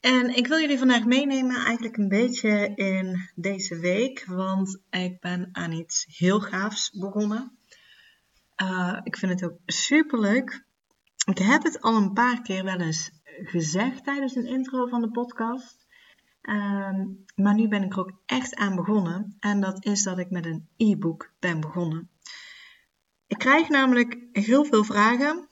En ik wil jullie vandaag meenemen eigenlijk een beetje in deze week, want ik ben aan iets heel gaafs begonnen. Uh, ik vind het ook super leuk. Ik heb het al een paar keer wel eens gezegd tijdens een intro van de podcast. Uh, maar nu ben ik er ook echt aan begonnen. En dat is dat ik met een e-book ben begonnen. Ik krijg namelijk heel veel vragen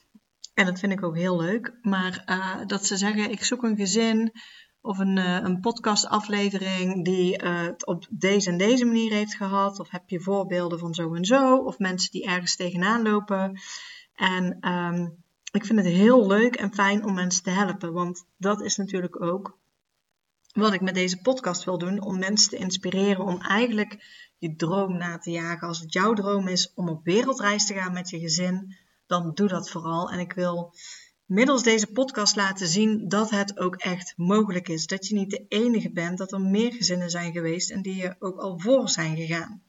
en dat vind ik ook heel leuk. Maar uh, dat ze zeggen, ik zoek een gezin of een, uh, een podcastaflevering die uh, het op deze en deze manier heeft gehad. Of heb je voorbeelden van zo en zo. Of mensen die ergens tegenaan lopen. En um, ik vind het heel leuk en fijn om mensen te helpen. Want dat is natuurlijk ook wat ik met deze podcast wil doen. Om mensen te inspireren om eigenlijk je droom na te jagen. Als het jouw droom is om op wereldreis te gaan met je gezin dan doe dat vooral. En ik wil middels deze podcast laten zien dat het ook echt mogelijk is. Dat je niet de enige bent, dat er meer gezinnen zijn geweest en die er ook al voor zijn gegaan.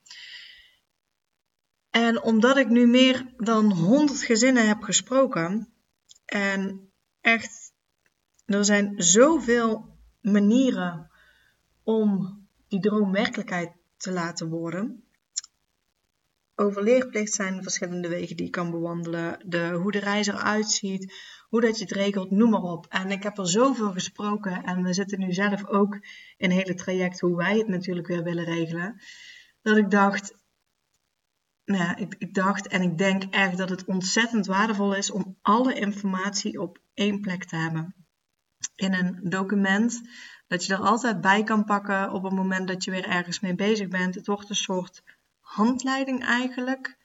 En omdat ik nu meer dan 100 gezinnen heb gesproken en echt, er zijn zoveel manieren om die droom werkelijkheid te laten worden. Over leerplicht zijn verschillende wegen die je kan bewandelen. De, hoe de reis eruit ziet, hoe dat je het regelt, noem maar op. En ik heb er zoveel gesproken en we zitten nu zelf ook in een hele traject hoe wij het natuurlijk weer willen regelen. Dat ik dacht, nou ja, ik, ik dacht en ik denk echt dat het ontzettend waardevol is om alle informatie op één plek te hebben. In een document dat je er altijd bij kan pakken op het moment dat je weer ergens mee bezig bent. Het wordt een soort handleiding eigenlijk.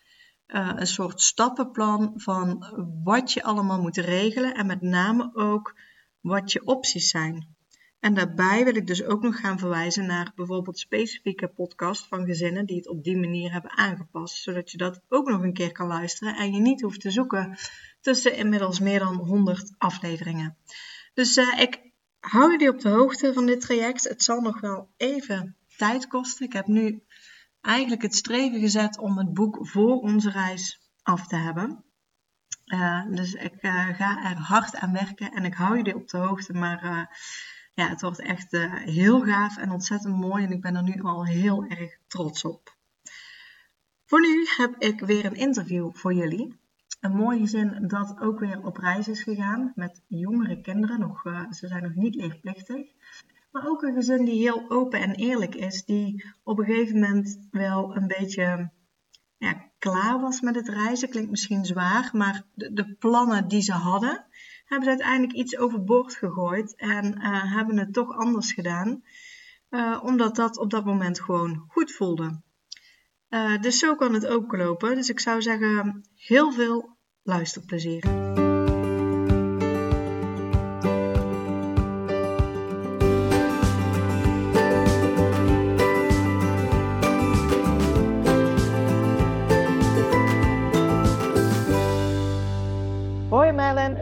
Uh, een soort stappenplan van wat je allemaal moet regelen en met name ook wat je opties zijn. En daarbij wil ik dus ook nog gaan verwijzen naar bijvoorbeeld specifieke podcasts van gezinnen die het op die manier hebben aangepast, zodat je dat ook nog een keer kan luisteren en je niet hoeft te zoeken tussen inmiddels meer dan 100 afleveringen. Dus uh, ik hou jullie op de hoogte van dit traject. Het zal nog wel even tijd kosten. Ik heb nu eigenlijk het streven gezet om het boek voor onze reis af te hebben. Uh, dus ik uh, ga er hard aan werken en ik hou jullie op de hoogte. Maar uh, ja, het wordt echt heel gaaf en ontzettend mooi. En ik ben er nu al heel erg trots op. Voor nu heb ik weer een interview voor jullie. Een mooi gezin dat ook weer op reis is gegaan met jongere kinderen. Nog, ze zijn nog niet leerplichtig. Maar ook een gezin die heel open en eerlijk is. Die op een gegeven moment wel een beetje ja, klaar was met het reizen. Klinkt misschien zwaar, maar de, plannen die ze hadden, hebben ze uiteindelijk iets overboord gegooid. En uh, hebben het toch anders gedaan. Uh, omdat dat op dat moment gewoon goed voelde. Uh, dus zo kan het ook lopen. Dus ik zou zeggen, heel veel luisterplezier.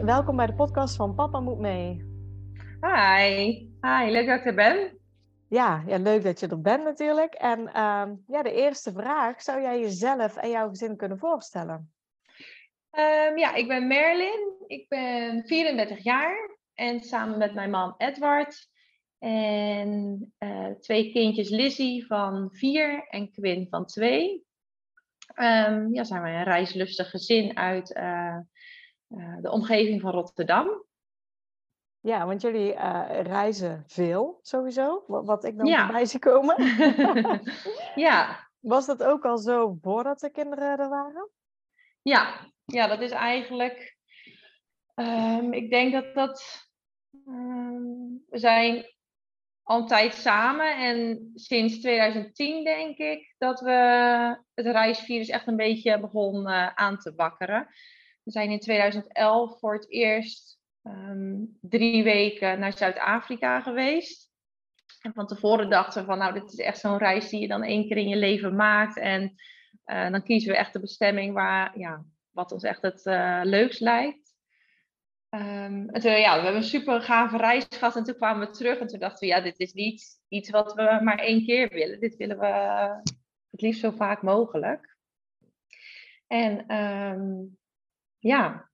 Welkom bij de podcast van Papa Moet Mee. Hi, hi, leuk dat ik er ben. Ja, ja leuk dat je er bent natuurlijk. En uh, ja, de eerste vraag, zou jij jezelf en jouw gezin kunnen voorstellen? Um, ja, ik ben Merlin, ik ben 34 jaar en samen met mijn man Edward en uh, twee kindjes Lizzie van 4 en Quinn van 2. Um, ehm, ja, zijn wij een reislustig gezin uit uh, de omgeving van Rotterdam. Ja, want jullie uh, reizen veel sowieso, wat, wat ik dan ja. voorbij zie komen. ja. Was dat ook al zo voordat de kinderen er waren? Ja, ja dat is eigenlijk... Um, ik denk dat dat... Um, we zijn al een tijd samen en sinds 2010 denk ik dat we het reisvirus echt een beetje begon uh, aan te wakkeren. We zijn in 2011 voor het eerst um, drie weken naar Zuid-Afrika geweest. En van tevoren dachten we van, nou, dit is echt zo'n reis die je dan één keer in je leven maakt. En uh, dan kiezen we echt de bestemming waar, ja, wat ons echt het uh, leukst lijkt. Um, en toen, ja, we hebben een super gave reis gehad en toen kwamen we terug en toen dachten we, ja, dit is niet iets wat we maar één keer willen. Dit willen we het liefst zo vaak mogelijk. En um, ja,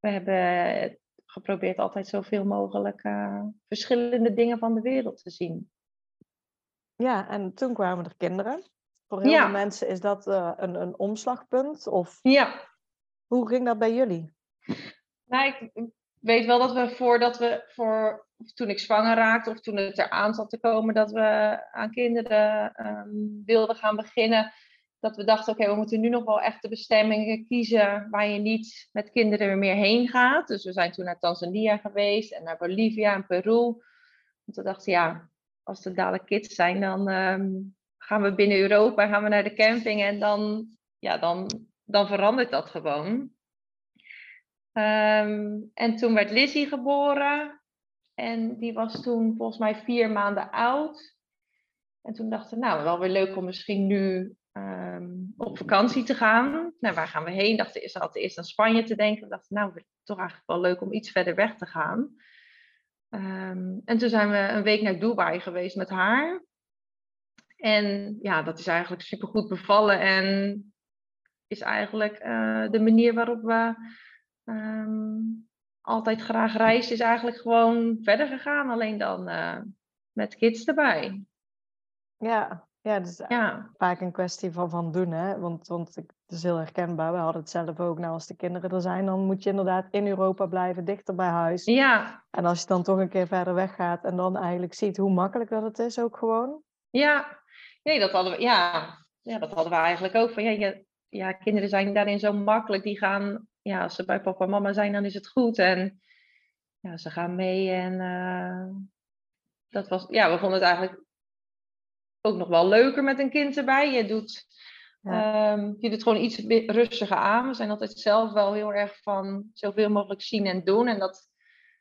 we hebben geprobeerd altijd zoveel mogelijk uh, verschillende dingen van de wereld te zien. Ja, en toen kwamen er kinderen. Voor heel veel mensen is dat uh, een, een omslagpunt? Of... Ja. Hoe ging dat bij jullie? Nou, ik weet wel dat we voordat we voor toen ik zwanger raakte of toen het eraan zat te komen dat we aan kinderen um, wilden gaan beginnen, dat we dachten, oké, we moeten nu nog wel echt de bestemmingen kiezen waar je niet met kinderen meer heen gaat. Dus we zijn toen naar Tanzania geweest en naar Bolivia en Peru. Want we dachten, ja, als er dadelijk kids zijn, dan um, gaan we binnen Europa, gaan we naar de camping en dan, ja, dan, dan verandert dat gewoon. Um, en toen werd Lizzie geboren en die was toen volgens mij vier maanden oud. En toen dachten we, nou, wel weer leuk om misschien nu um, op vakantie te gaan. Nou, waar gaan we heen? Eerst altijd eerst aan Spanje te denken. We dachten, nou, toch eigenlijk wel leuk om iets verder weg te gaan. Um, en toen zijn we een week naar Dubai geweest met haar. En ja, dat is eigenlijk supergoed bevallen. En is eigenlijk uh, de manier waarop we um, altijd graag reizen, is eigenlijk gewoon verder gegaan. Alleen dan uh, met kids erbij. Ja, ja, het is ja. vaak een kwestie van, van doen, hè. Want, want het is heel herkenbaar. We hadden het zelf ook. Nou, als de kinderen er zijn, dan moet je inderdaad in Europa blijven, dichter bij huis. Ja. En als je dan toch een keer verder weggaat en dan eigenlijk ziet hoe makkelijk dat het is ook gewoon. Ja, nee, dat hadden we, ja. Ja, dat hadden we eigenlijk ook. Van, ja, ja, ja, kinderen zijn daarin zo makkelijk. Die gaan, ja, als ze bij papa en mama zijn, dan is het goed. En ja, ze gaan mee en... Uh, dat was, ja, we vonden het eigenlijk ook nog wel leuker met een kind erbij. Je doet, ja. um, je doet gewoon iets rustiger aan. We zijn altijd zelf wel heel erg van zoveel mogelijk zien en doen. En dat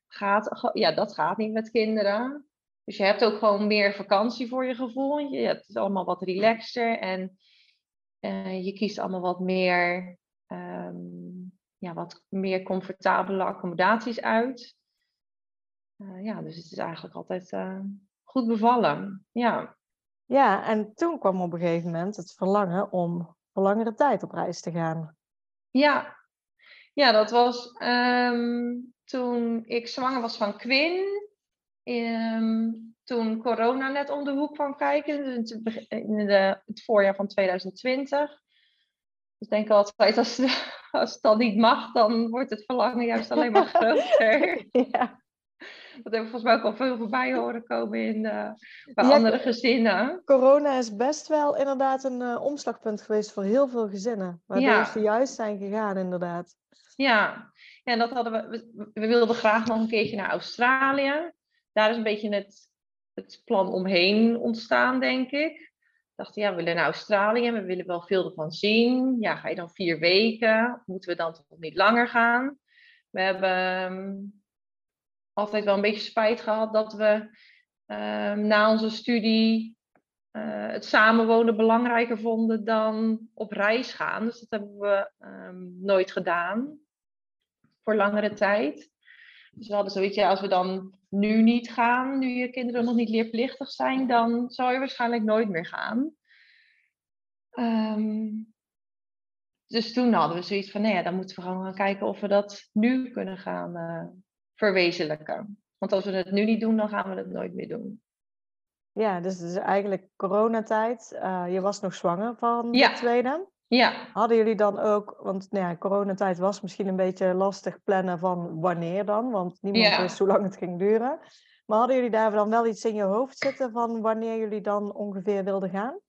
gaat, ja, dat gaat niet met kinderen. Dus je hebt ook gewoon meer vakantie voor je gevoel. Je, het is allemaal wat relaxter en uh, je kiest allemaal wat meer, um, ja, wat meer comfortabele accommodaties uit. Uh, ja, dus het is eigenlijk altijd uh, goed bevallen. Ja. Ja, en toen kwam op een gegeven moment het verlangen om voor langere tijd op reis te gaan. Ja, ja dat was um, toen ik zwanger was van Quinn. Um, toen corona net om de hoek kwam kijken, in de, het voorjaar van 2020. Dus ik denk altijd, als, als het dan niet mag, dan wordt het verlangen juist alleen maar groter. ja. Dat hebben we volgens mij ook al veel voorbij horen komen in, uh, bij ja, andere gezinnen. Corona is best wel inderdaad een uh, omslagpunt geweest voor heel veel gezinnen. Waardoor ja. ze juist zijn gegaan, inderdaad. Ja, ja en dat hadden we, we, we, wilden graag nog een keertje naar Australië. Daar is een beetje het, het plan omheen ontstaan, denk ik. Dachten, ja, we willen naar Australië, we willen wel veel ervan zien. Ja, ga je dan vier weken? Moeten we dan toch niet langer gaan? We hebben altijd wel een beetje spijt gehad dat we uh, na onze studie uh, het samenwonen belangrijker vonden dan op reis gaan. Dus dat hebben we um, nooit gedaan voor langere tijd. Dus we hadden zoiets, ja, als we dan nu niet gaan, nu je kinderen nog niet leerplichtig zijn, dan zou je waarschijnlijk nooit meer gaan. Um, dus toen hadden we zoiets van, nee, nou ja, dan moeten we gewoon gaan kijken of we dat nu kunnen gaan uh, verwezenlijken. Want als we het nu niet doen, dan gaan we het nooit meer doen. Ja, dus het is eigenlijk coronatijd. Uh, je was nog zwanger van de tweede. Ja. Hadden jullie dan ook, want nou ja, coronatijd was misschien een beetje lastig plannen van wanneer dan, want niemand ja. wist hoe lang het ging duren. Maar hadden jullie daar dan wel iets in je hoofd zitten van wanneer jullie dan ongeveer wilden gaan?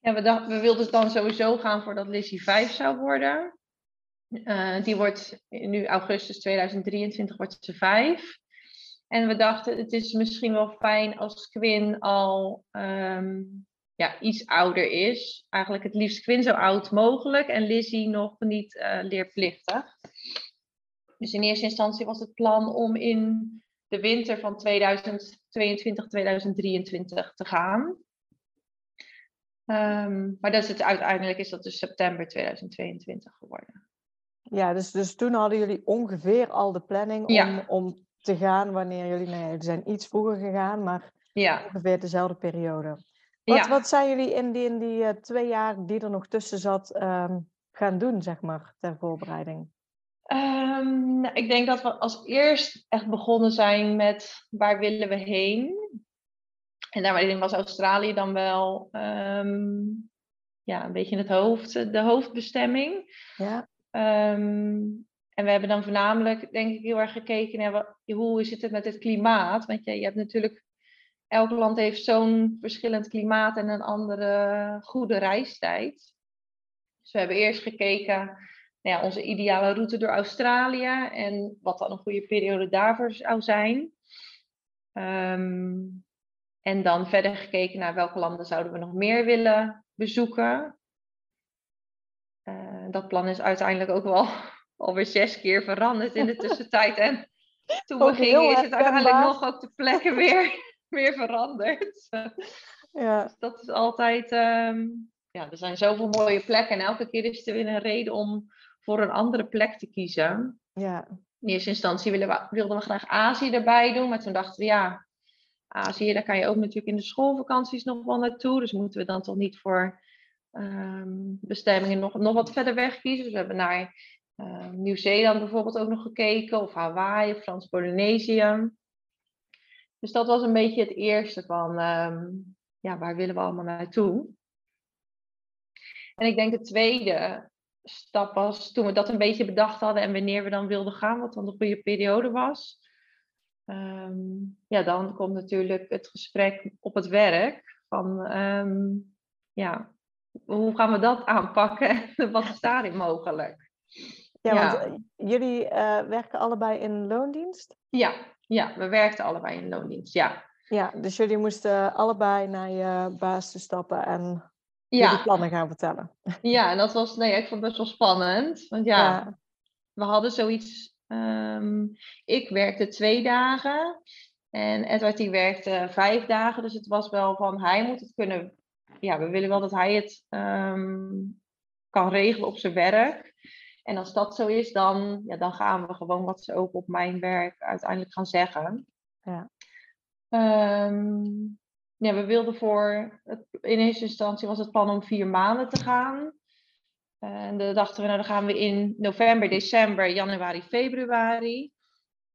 Ja, we, dacht, we wilden dan sowieso gaan voordat Lizzie 5 zou worden. Uh, die wordt nu augustus 2023 wordt ze vijf. En we dachten, het is misschien wel fijn als Quinn al um, ja, iets ouder is. Eigenlijk het liefst Quinn zo oud mogelijk en Lizzie nog niet uh, leerplichtig. Dus in eerste instantie was het plan om in de winter van 2022, 2023 te gaan. Ehm, maar dat is het, uiteindelijk is dat dus september 2022 geworden. Ja, dus, dus toen hadden jullie ongeveer al de planning om, om te gaan wanneer jullie, nou ja, jullie zijn iets vroeger gegaan, maar ja. ongeveer dezelfde periode. Wat, ja. wat zijn jullie in die, in die uh, twee jaar die er nog tussen zat um, gaan doen, zeg maar, ter voorbereiding? Um, ik denk dat we als eerst echt begonnen zijn met waar willen we heen? En daarin was Australië dan wel um, ja, een beetje het hoofd, de hoofdbestemming. Ja. Um, en we hebben dan voornamelijk, denk ik, heel erg gekeken naar hoe zit het met het klimaat. Want je, je hebt natuurlijk, elk land heeft zo'n verschillend klimaat en een andere goede reistijd. Dus we hebben eerst gekeken nou ja, onze ideale route door Australië en wat dan een goede periode daarvoor zou zijn. Um, en dan verder gekeken naar welke landen zouden we nog meer willen bezoeken. Uh, dat plan is uiteindelijk ook wel alweer zes keer veranderd in de tussentijd. En toen we gingen is het uiteindelijk nog op de plekken weer, weer veranderd. Ja. Dus dat is altijd... Um, ja, er zijn zoveel mooie plekken. En elke keer is er weer een reden om voor een andere plek te kiezen. Ja. In eerste instantie wilden we, wilden we graag Azië erbij doen. Maar toen dachten we, ja, Azië, daar kan je ook natuurlijk in de schoolvakanties nog wel naartoe. Dus moeten we dan toch niet voor um, bestemmingen nog, nog wat verder weg kiezen. Dus we hebben naar uh, Nieuw-Zeeland bijvoorbeeld ook nog gekeken. Of Hawaii, Frans-Polynesië. Dus dat was een beetje het eerste van, um, ja, waar willen we allemaal naartoe? En ik denk de tweede stap was toen we dat een beetje bedacht hadden en wanneer we dan wilden gaan, wat dan de goede periode was. Ja, dan komt natuurlijk het gesprek op het werk van ja, hoe gaan we dat aanpakken en wat is daarin mogelijk? Ja, ja. want jullie uh, werken allebei in loondienst? Ja, ja, we werkten allebei in loondienst, ja. Ja, dus jullie moesten allebei naar je baas stappen en ja. jullie plannen gaan vertellen. Ja, en dat was, nee, ik vond het best wel spannend. Want ja, ja. we hadden zoiets Um, ik werkte twee dagen en Edward die werkte vijf dagen. Dus het was wel van hij moet het kunnen. Ja, we willen wel dat hij het um, kan regelen op zijn werk. En als dat zo is, dan, ja, dan gaan we gewoon wat ze ook op mijn werk uiteindelijk gaan zeggen. Ja. Um, ja, we wilden voor, het, in eerste instantie was het plan om vier maanden te gaan. En dan dachten we, nou dan gaan we in november, december, januari, februari.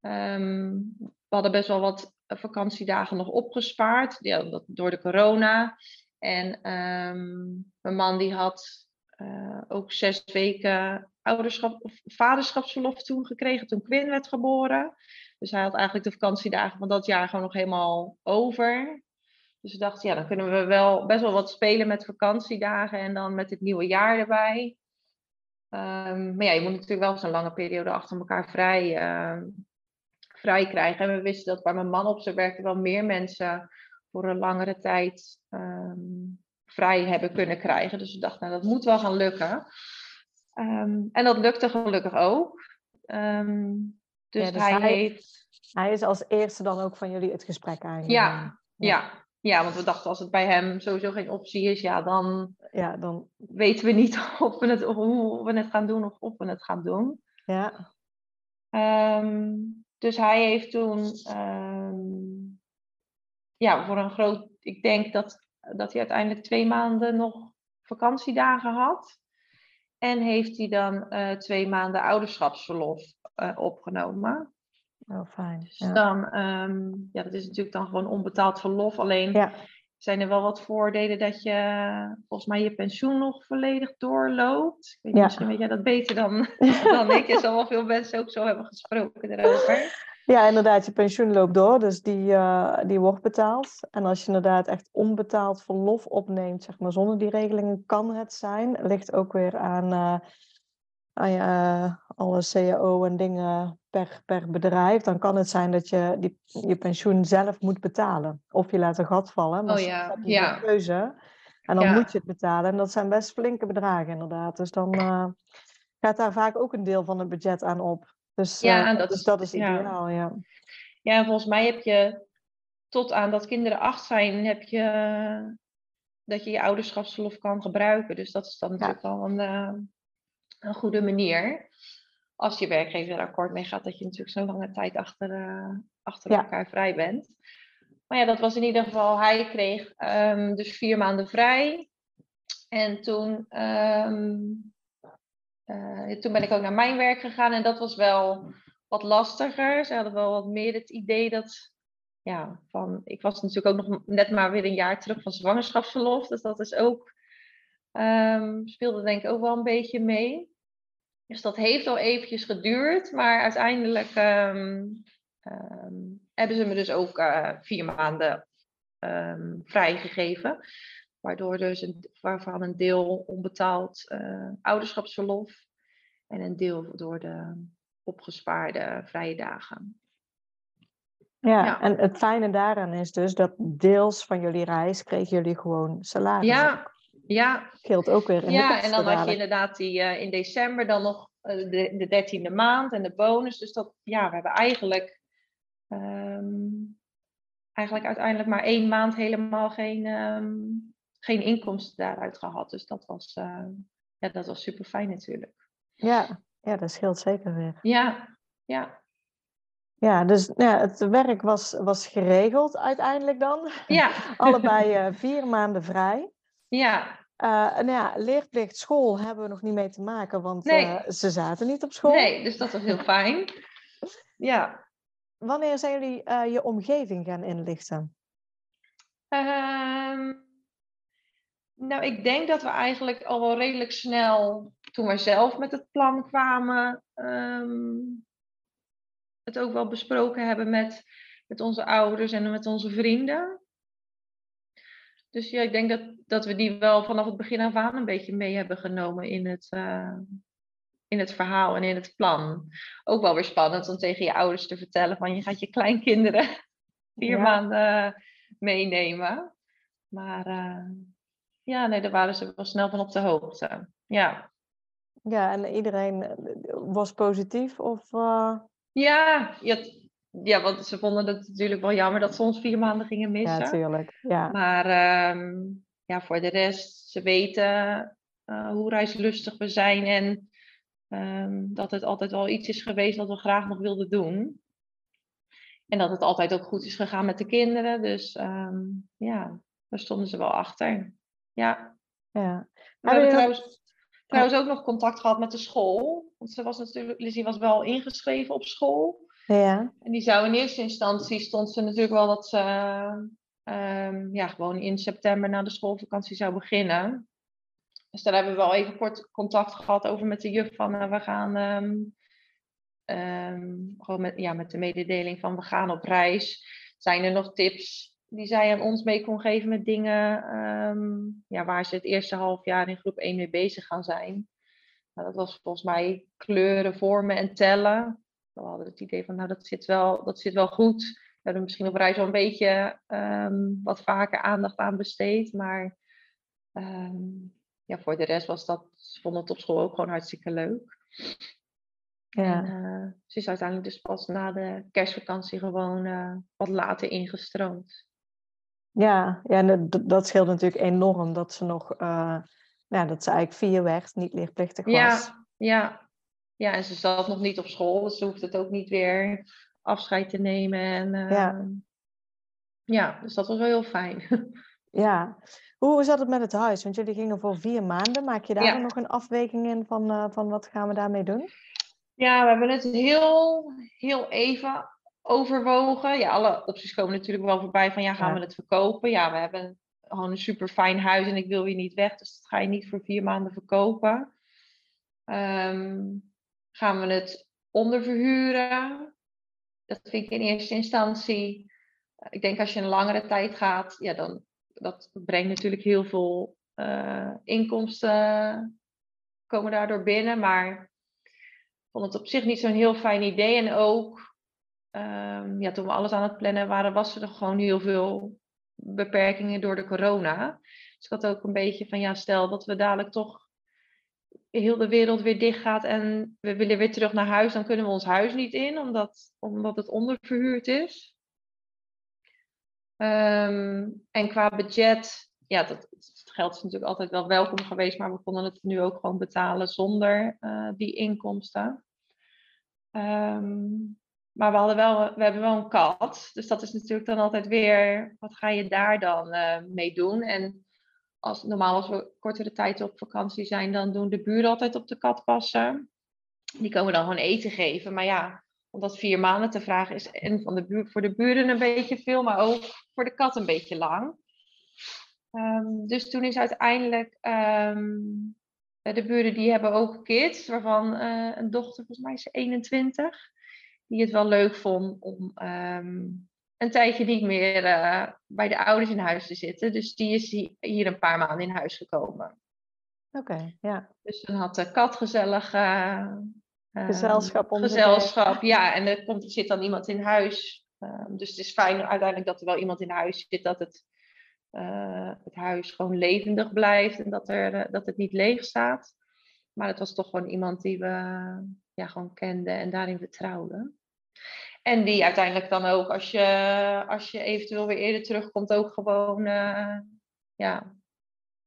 Um, we hadden best wel wat vakantiedagen nog opgespaard, ja, door de corona. En um, mijn man die had uh, ook zes weken ouderschap of vaderschapsverlof toen gekregen, toen Quinn werd geboren. Dus hij had eigenlijk de vakantiedagen van dat jaar gewoon nog helemaal over. Dus we dachten, ja, dan kunnen we wel best wel wat spelen met vakantiedagen en dan met het nieuwe jaar erbij. Um, maar ja, je moet natuurlijk wel zo'n lange periode achter elkaar vrij, uh, vrij krijgen. En we wisten dat waar mijn man op zijn werk wel meer mensen voor een langere tijd um, vrij hebben kunnen krijgen. Dus we dachten, nou, dat moet wel gaan lukken. Um, en dat lukte gelukkig ook. dus, ja, dus hij, hij, heeft... Hij is als eerste dan ook van jullie het gesprek aangegaan. Ja, ja, ja, want we dachten als het bij hem sowieso geen optie is, ja, dan, ja, dan... weten we niet of we het, hoe we het gaan doen of of we het gaan doen. Ja. Um, dus hij heeft toen, um, ja, voor een groot, ik denk dat, dat hij uiteindelijk twee maanden nog vakantiedagen had. En heeft hij dan uh, twee maanden ouderschapsverlof uh, opgenomen. Oh, fijn. Dus dan, um, ja, dat is natuurlijk dan gewoon onbetaald verlof. Alleen ja. zijn er wel wat voordelen dat je volgens mij je pensioen nog volledig doorloopt. Ik weet, ja. Misschien weet jij dat beter dan, dan ik. Er zal wel veel mensen ook zo hebben gesproken erover. Ja, inderdaad, je pensioen loopt door, dus die, uh, die wordt betaald. En als je inderdaad echt onbetaald verlof opneemt, zeg maar zonder die regelingen, kan het zijn. Ligt ook weer aan, uh, aan uh, alle cao en dingen per, per bedrijf, dan kan het zijn dat je die, je pensioen zelf moet betalen. Of je laat een gat vallen, maar oh, ja. heb je ja. keuze. En dan moet je het betalen. En dat zijn best flinke bedragen inderdaad. Dus dan gaat daar vaak ook een deel van het budget aan op. Dus, ja, uh, dat, dus is, dat is ideaal, ja. Ja, en volgens mij heb je tot aan dat kinderen acht zijn, heb je dat je je ouderschapsverlof kan gebruiken. Dus dat is dan natuurlijk wel een, uh, een goede manier. Als je werkgever er akkoord mee gaat, dat je natuurlijk zo'n lange tijd achter, uh, achter elkaar vrij bent. Maar ja, dat was in ieder geval, hij kreeg um, dus vier maanden vrij. En toen, um, uh, toen ben ik ook naar mijn werk gegaan en dat was wel wat lastiger. Ze hadden wel wat meer het idee dat ja, van, ik was natuurlijk ook nog net maar weer een jaar terug van zwangerschapsverlof. Dus dat is ook, um, speelde denk ik ook wel een beetje mee. Dus dat heeft al eventjes geduurd, maar uiteindelijk um, um, hebben ze me dus ook uh, vier maanden vrijgegeven. Waardoor dus een, waarvan een deel onbetaald uh, ouderschapsverlof en een deel door de opgespaarde vrije dagen. Ja, en het fijne daaraan is dus dat deels van jullie reis kregen jullie gewoon salaris. Ja, ja. Scheelt ook weer in Ja, en dan had je inderdaad die uh, in december dan nog uh, de, de dertiende maand en de bonus. Dus dat, ja, we hebben eigenlijk, um, eigenlijk uiteindelijk maar één maand helemaal geen, um, geen inkomsten daaruit gehad. Dus dat was, uh, ja, dat was super fijn natuurlijk. Ja, ja, dat scheelt zeker weer. Ja, ja. Ja, dus ja, het werk was, was geregeld uiteindelijk dan. Ja. Allebei uh, vier maanden vrij. Ja. Uh, en ja, leerplicht school hebben we nog niet mee te maken, want nee. uh, ze zaten niet op school. Nee, dus dat was heel fijn. Ja. Wanneer zijn jullie je omgeving gaan inlichten? Um, nou, ik denk dat we eigenlijk al wel redelijk snel, toen we zelf met het plan kwamen, um, het ook wel besproken hebben met, met onze ouders en met onze vrienden. Dus ja, ik denk dat, dat we die wel vanaf het begin af aan een beetje mee hebben genomen in het, uh, in het verhaal en in het plan. Ook wel weer spannend om tegen je ouders te vertellen van je gaat je kleinkinderen vier ja. maanden meenemen. Maar uh, ja, nee, daar waren ze wel snel van op de hoogte. Ja. Ja, en iedereen was positief of... Uh... Ja, ja, ja, want ze vonden het natuurlijk wel jammer dat ze ons vier maanden gingen missen. Ja, natuurlijk. Ja. Maar um, ja, voor de rest, ze weten uh, hoe reislustig we zijn en um, dat het altijd wel iets is geweest wat we graag nog wilden doen. En dat het altijd ook goed is gegaan met de kinderen. Dus um, ja, daar stonden ze wel achter. Ja. ja. We hebben trouwens, trouwens ook nog contact gehad met de school. Want ze was natuurlijk, Lizzie was wel ingeschreven op school. Ja. En die zou in eerste instantie, stond ze natuurlijk wel dat ze um, ja, gewoon in september na de schoolvakantie zou beginnen. Dus daar hebben we wel even kort contact gehad over met de juf van uh, we gaan um, um, gewoon met, ja, met de mededeling van we gaan op reis. Zijn er nog tips die zij aan ons mee kon geven met dingen ja, waar ze het eerste half jaar in groep 1 mee bezig gaan zijn? Nou, dat was volgens mij kleuren, vormen en tellen. We hadden het idee van, nou, dat zit wel, dat zit wel goed. We hebben misschien op reis wel een beetje um, wat vaker aandacht aan besteed. Maar um, ja, voor de rest was dat, ze vonden het op school ook gewoon hartstikke leuk. Ja. En, uh, ze is uiteindelijk dus pas na de kerstvakantie gewoon uh, wat later ingestroomd. Ja, ja dat, dat scheelt natuurlijk enorm dat ze nog, uh, ja, dat ze eigenlijk vier werd, niet leerplichtig was. Ja, ja. ja, en ze zat nog niet op school, dus ze hoeft het ook niet weer afscheid te nemen. En, uh, ja. ja, dus dat was wel heel fijn. Ja, hoe zat het met het huis? Want jullie gingen voor vier maanden. Maak je daar Ja. nog een afweging in van, uh, van wat gaan we daarmee doen? Ja, we hebben het heel, heel even overwogen. Ja, alle opties komen natuurlijk wel voorbij van ja, gaan Ja. we het verkopen? Ja, we hebben gewoon een super fijn huis en ik wil hier niet weg, dus dat ga je niet voor vier maanden verkopen. Ehm, gaan we het onderverhuren? Dat vind ik in eerste instantie. Ik denk als je een langere tijd gaat, ja, dan dat brengt natuurlijk heel veel eh, inkomsten komen daardoor binnen, maar ik vond het op zich niet zo'n heel fijn idee. En ook ehm, ja, toen we alles aan het plannen waren, was er gewoon heel veel beperkingen door de corona. Dus ik had ook een beetje van, ja, stel dat we dadelijk toch heel de wereld weer dicht gaat en we willen weer terug naar huis, dan kunnen we ons huis niet in, omdat, omdat het onderverhuurd is. Ehm, en qua budget, ja, dat, geld is natuurlijk altijd wel welkom geweest, maar we konden het nu ook gewoon betalen zonder uh, die inkomsten. Um, maar we, hadden wel, we hebben wel een kat. Dus dat is natuurlijk dan altijd weer, wat ga je daar dan uh, mee doen? En als, normaal als we kortere tijd op vakantie zijn, dan doen de buren altijd op de kat passen. Die komen dan gewoon eten geven. Maar ja, om dat vier maanden te vragen is en van de buur, voor de buren een beetje veel, maar ook voor de kat een beetje lang. Um, dus toen is uiteindelijk um, de buren die hebben ook kids, waarvan uh, een dochter, volgens mij is 21 die het wel leuk vond om ehm, een tijdje niet meer uh, bij de ouders in huis te zitten. Dus die is hier een paar maanden in huis gekomen. Oké, ja. Dus dan had de kat gezellig... Uh, gezelschap om Gezelschap, ja. En er, komt, er zit dan iemand in huis. Uh, dus het is fijn uiteindelijk dat er wel iemand in huis zit, dat het, uh, het huis gewoon levendig blijft en dat, er, dat het niet leeg staat. Maar het was toch gewoon iemand die we ja, gewoon kenden en daarin vertrouwden. En die uiteindelijk dan ook, als je, als je eventueel weer eerder terugkomt, ook gewoon, uh, ja,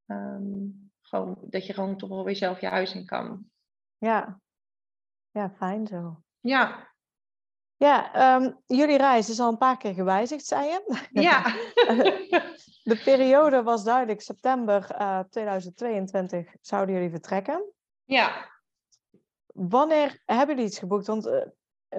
um, gewoon, dat je gewoon toch wel weer zelf je huis in kan. Ja, ja fijn zo. Ja. Ja, um, jullie reis is al een paar keer gewijzigd, zei je? Ja. De periode was duidelijk, september uh, eh, 2022 zouden jullie vertrekken. Ja. Wanneer hebben jullie iets geboekt? Want uh,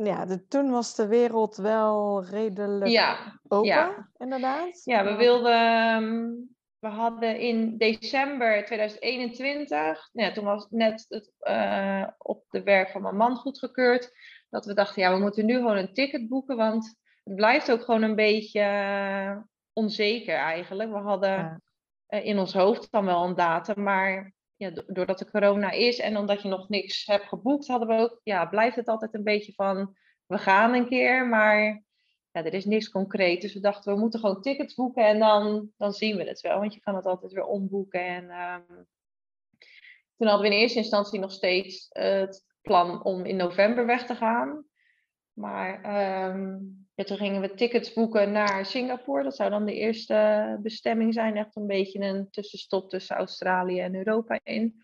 ja, de, toen was de wereld wel redelijk ja, open, ja. inderdaad. Ja, we wilden... Ehm, we hadden in december 2021, ja, toen was net het, uh, op de werk van mijn man goedgekeurd, dat we dachten, ja, we moeten nu gewoon een ticket boeken, want het blijft ook gewoon een beetje uh, onzeker eigenlijk. We hadden ja. uh, in ons hoofd dan wel een datum, maar ja, doordat de corona is en omdat je nog niks hebt geboekt, hadden we ook, ja, blijft het altijd een beetje van, we gaan een keer, maar ja, er is niks concreet. Dus we dachten, we moeten gewoon tickets boeken en dan, dan zien we het wel, want je kan het altijd weer omboeken. En um, toen hadden we in eerste instantie nog steeds het plan om in november weg te gaan. Maar um, toen gingen we tickets boeken naar Singapore. Dat zou dan de eerste bestemming zijn. Echt een beetje een tussenstop tussen Australië en Europa in.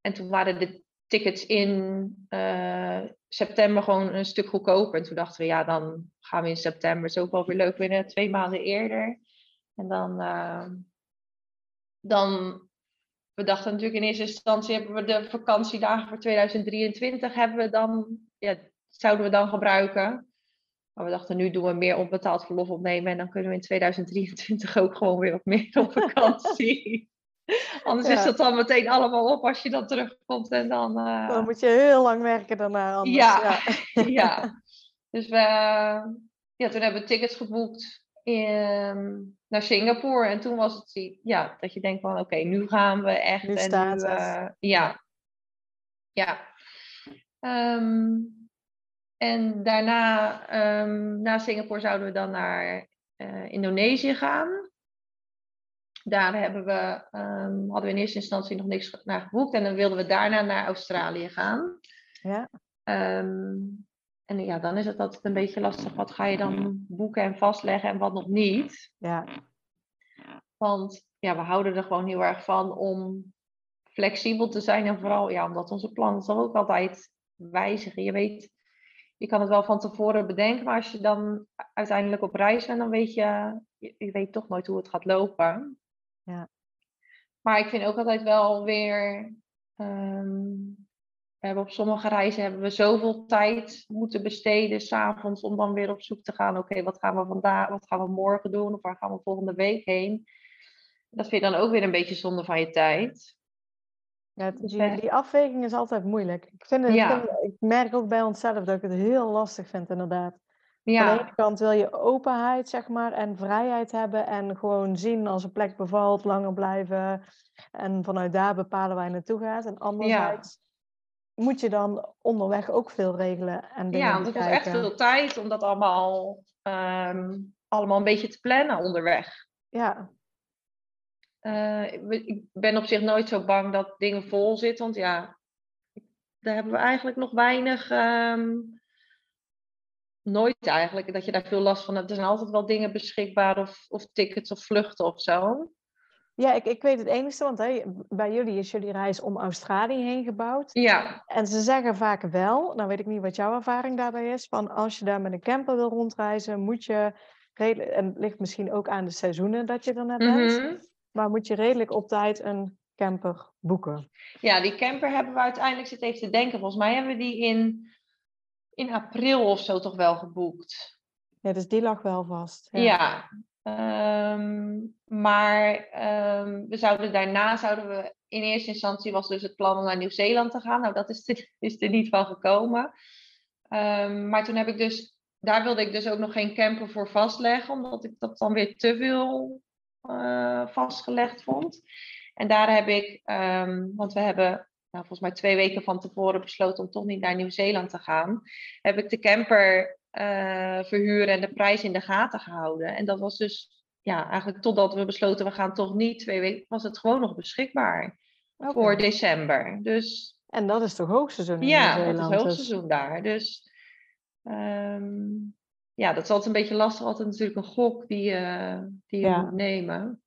En toen waren de tickets in uh, september gewoon een stuk goedkoper. En toen dachten we, ja, dan gaan we in september. ook wel weer leuk winnen, twee maanden eerder. En dan, uh, dan, we dachten natuurlijk in eerste instantie hebben we de vakantiedagen voor 2023 hebben we dan, ja, zouden we dan gebruiken. Maar we dachten, nu doen we meer onbetaald verlof opnemen. En dan kunnen we in 2023 ook gewoon weer wat meer op vakantie. Anders is dat dan meteen allemaal op als je dan terugkomt. En dan, uh... dan moet je heel lang werken daarna. Anders. Ja, ja. ja. Dus we, ja, toen hebben we tickets geboekt in, naar Singapore. En toen was het ja, dat je denkt van oké, nu gaan we echt. Nu staat nu, uh, ja. Ja. Um, en daarna, um, na Singapore, zouden we dan naar uh, Indonesië gaan. Daar hebben we, um, hadden we in eerste instantie nog niks naar geboekt. En dan wilden we daarna naar Australië gaan. Ja. Um, en ja, dan is het altijd een beetje lastig. Wat ga je dan boeken en vastleggen en wat nog niet? Ja. Want ja, we houden er gewoon heel erg van om flexibel te zijn. En vooral ja, omdat onze plannen toch ook altijd wijzigen. Je weet je kan het wel van tevoren bedenken, maar als je dan uiteindelijk op reis bent, dan weet je, je, weet toch nooit hoe het gaat lopen. Ja. Maar ik vind ook altijd wel weer, um, we hebben op sommige reizen hebben we zoveel tijd moeten besteden s'avonds om dan weer op zoek te gaan. Oké, wat gaan we vandaag, wat gaan we morgen doen of waar gaan we volgende week heen? Dat vind je dan ook weer een beetje zonde van je tijd. Ja, die, die, afweging is altijd moeilijk. Ik, vind het, ja. ik merk ook bij onszelf dat ik het heel lastig vind, inderdaad. Ja. Aan de ene kant wil je openheid, zeg maar, en vrijheid hebben en gewoon zien als een plek bevalt, langer blijven. En vanuit daar bepalen waar je naartoe gaat. En anderzijds ja. moet je dan onderweg ook veel regelen en dingen Ja, want het kost echt veel tijd om dat allemaal, um, allemaal een beetje te plannen onderweg. Ja, uh, ik ben op zich nooit zo bang dat dingen vol zitten. Want ja, daar hebben we eigenlijk nog weinig. Ehm, nooit eigenlijk dat je daar veel last van hebt. Er zijn altijd wel dingen beschikbaar, of, of tickets of vluchten of zo. Ja, ik, ik weet het enigste, want hè, bij jullie is jullie reis om Australië heen gebouwd. Ja. En ze zeggen vaak wel, nou weet ik niet wat jouw ervaring daarbij is, van als je daar met een camper wil rondreizen, moet je, en het ligt misschien ook aan de seizoenen dat je er net bent, mhm. Maar moet je redelijk op tijd een camper boeken. Ja, die camper hebben we uiteindelijk, zit even te denken, volgens mij hebben we die in, in april of zo toch wel geboekt. Ja, dus die lag wel vast. Ja, ja Ehm, maar ehm, we zouden daarna zouden we in eerste instantie was dus het plan om naar Nieuw-Zeeland te gaan. Nou, dat is er, is er niet van gekomen. Um, maar toen heb ik dus, daar wilde ik dus ook nog geen camper voor vastleggen, omdat ik dat dan weer te veel uh, vastgelegd vond. En daar heb ik, want we hebben nou, volgens mij twee weken van tevoren besloten om toch niet naar Nieuw-Zeeland te gaan, heb ik de camper uh, verhuren en de prijs in de gaten gehouden. En dat was dus, ja, eigenlijk totdat we besloten we gaan toch niet, twee weken, was het gewoon nog beschikbaar voor december. Dus, en dat is toch hoogseizoen in Ja, dat is dus? hoogseizoen daar. Dus um, ja, dat is altijd een beetje lastig, altijd natuurlijk een gok die, uh, die je moet nemen.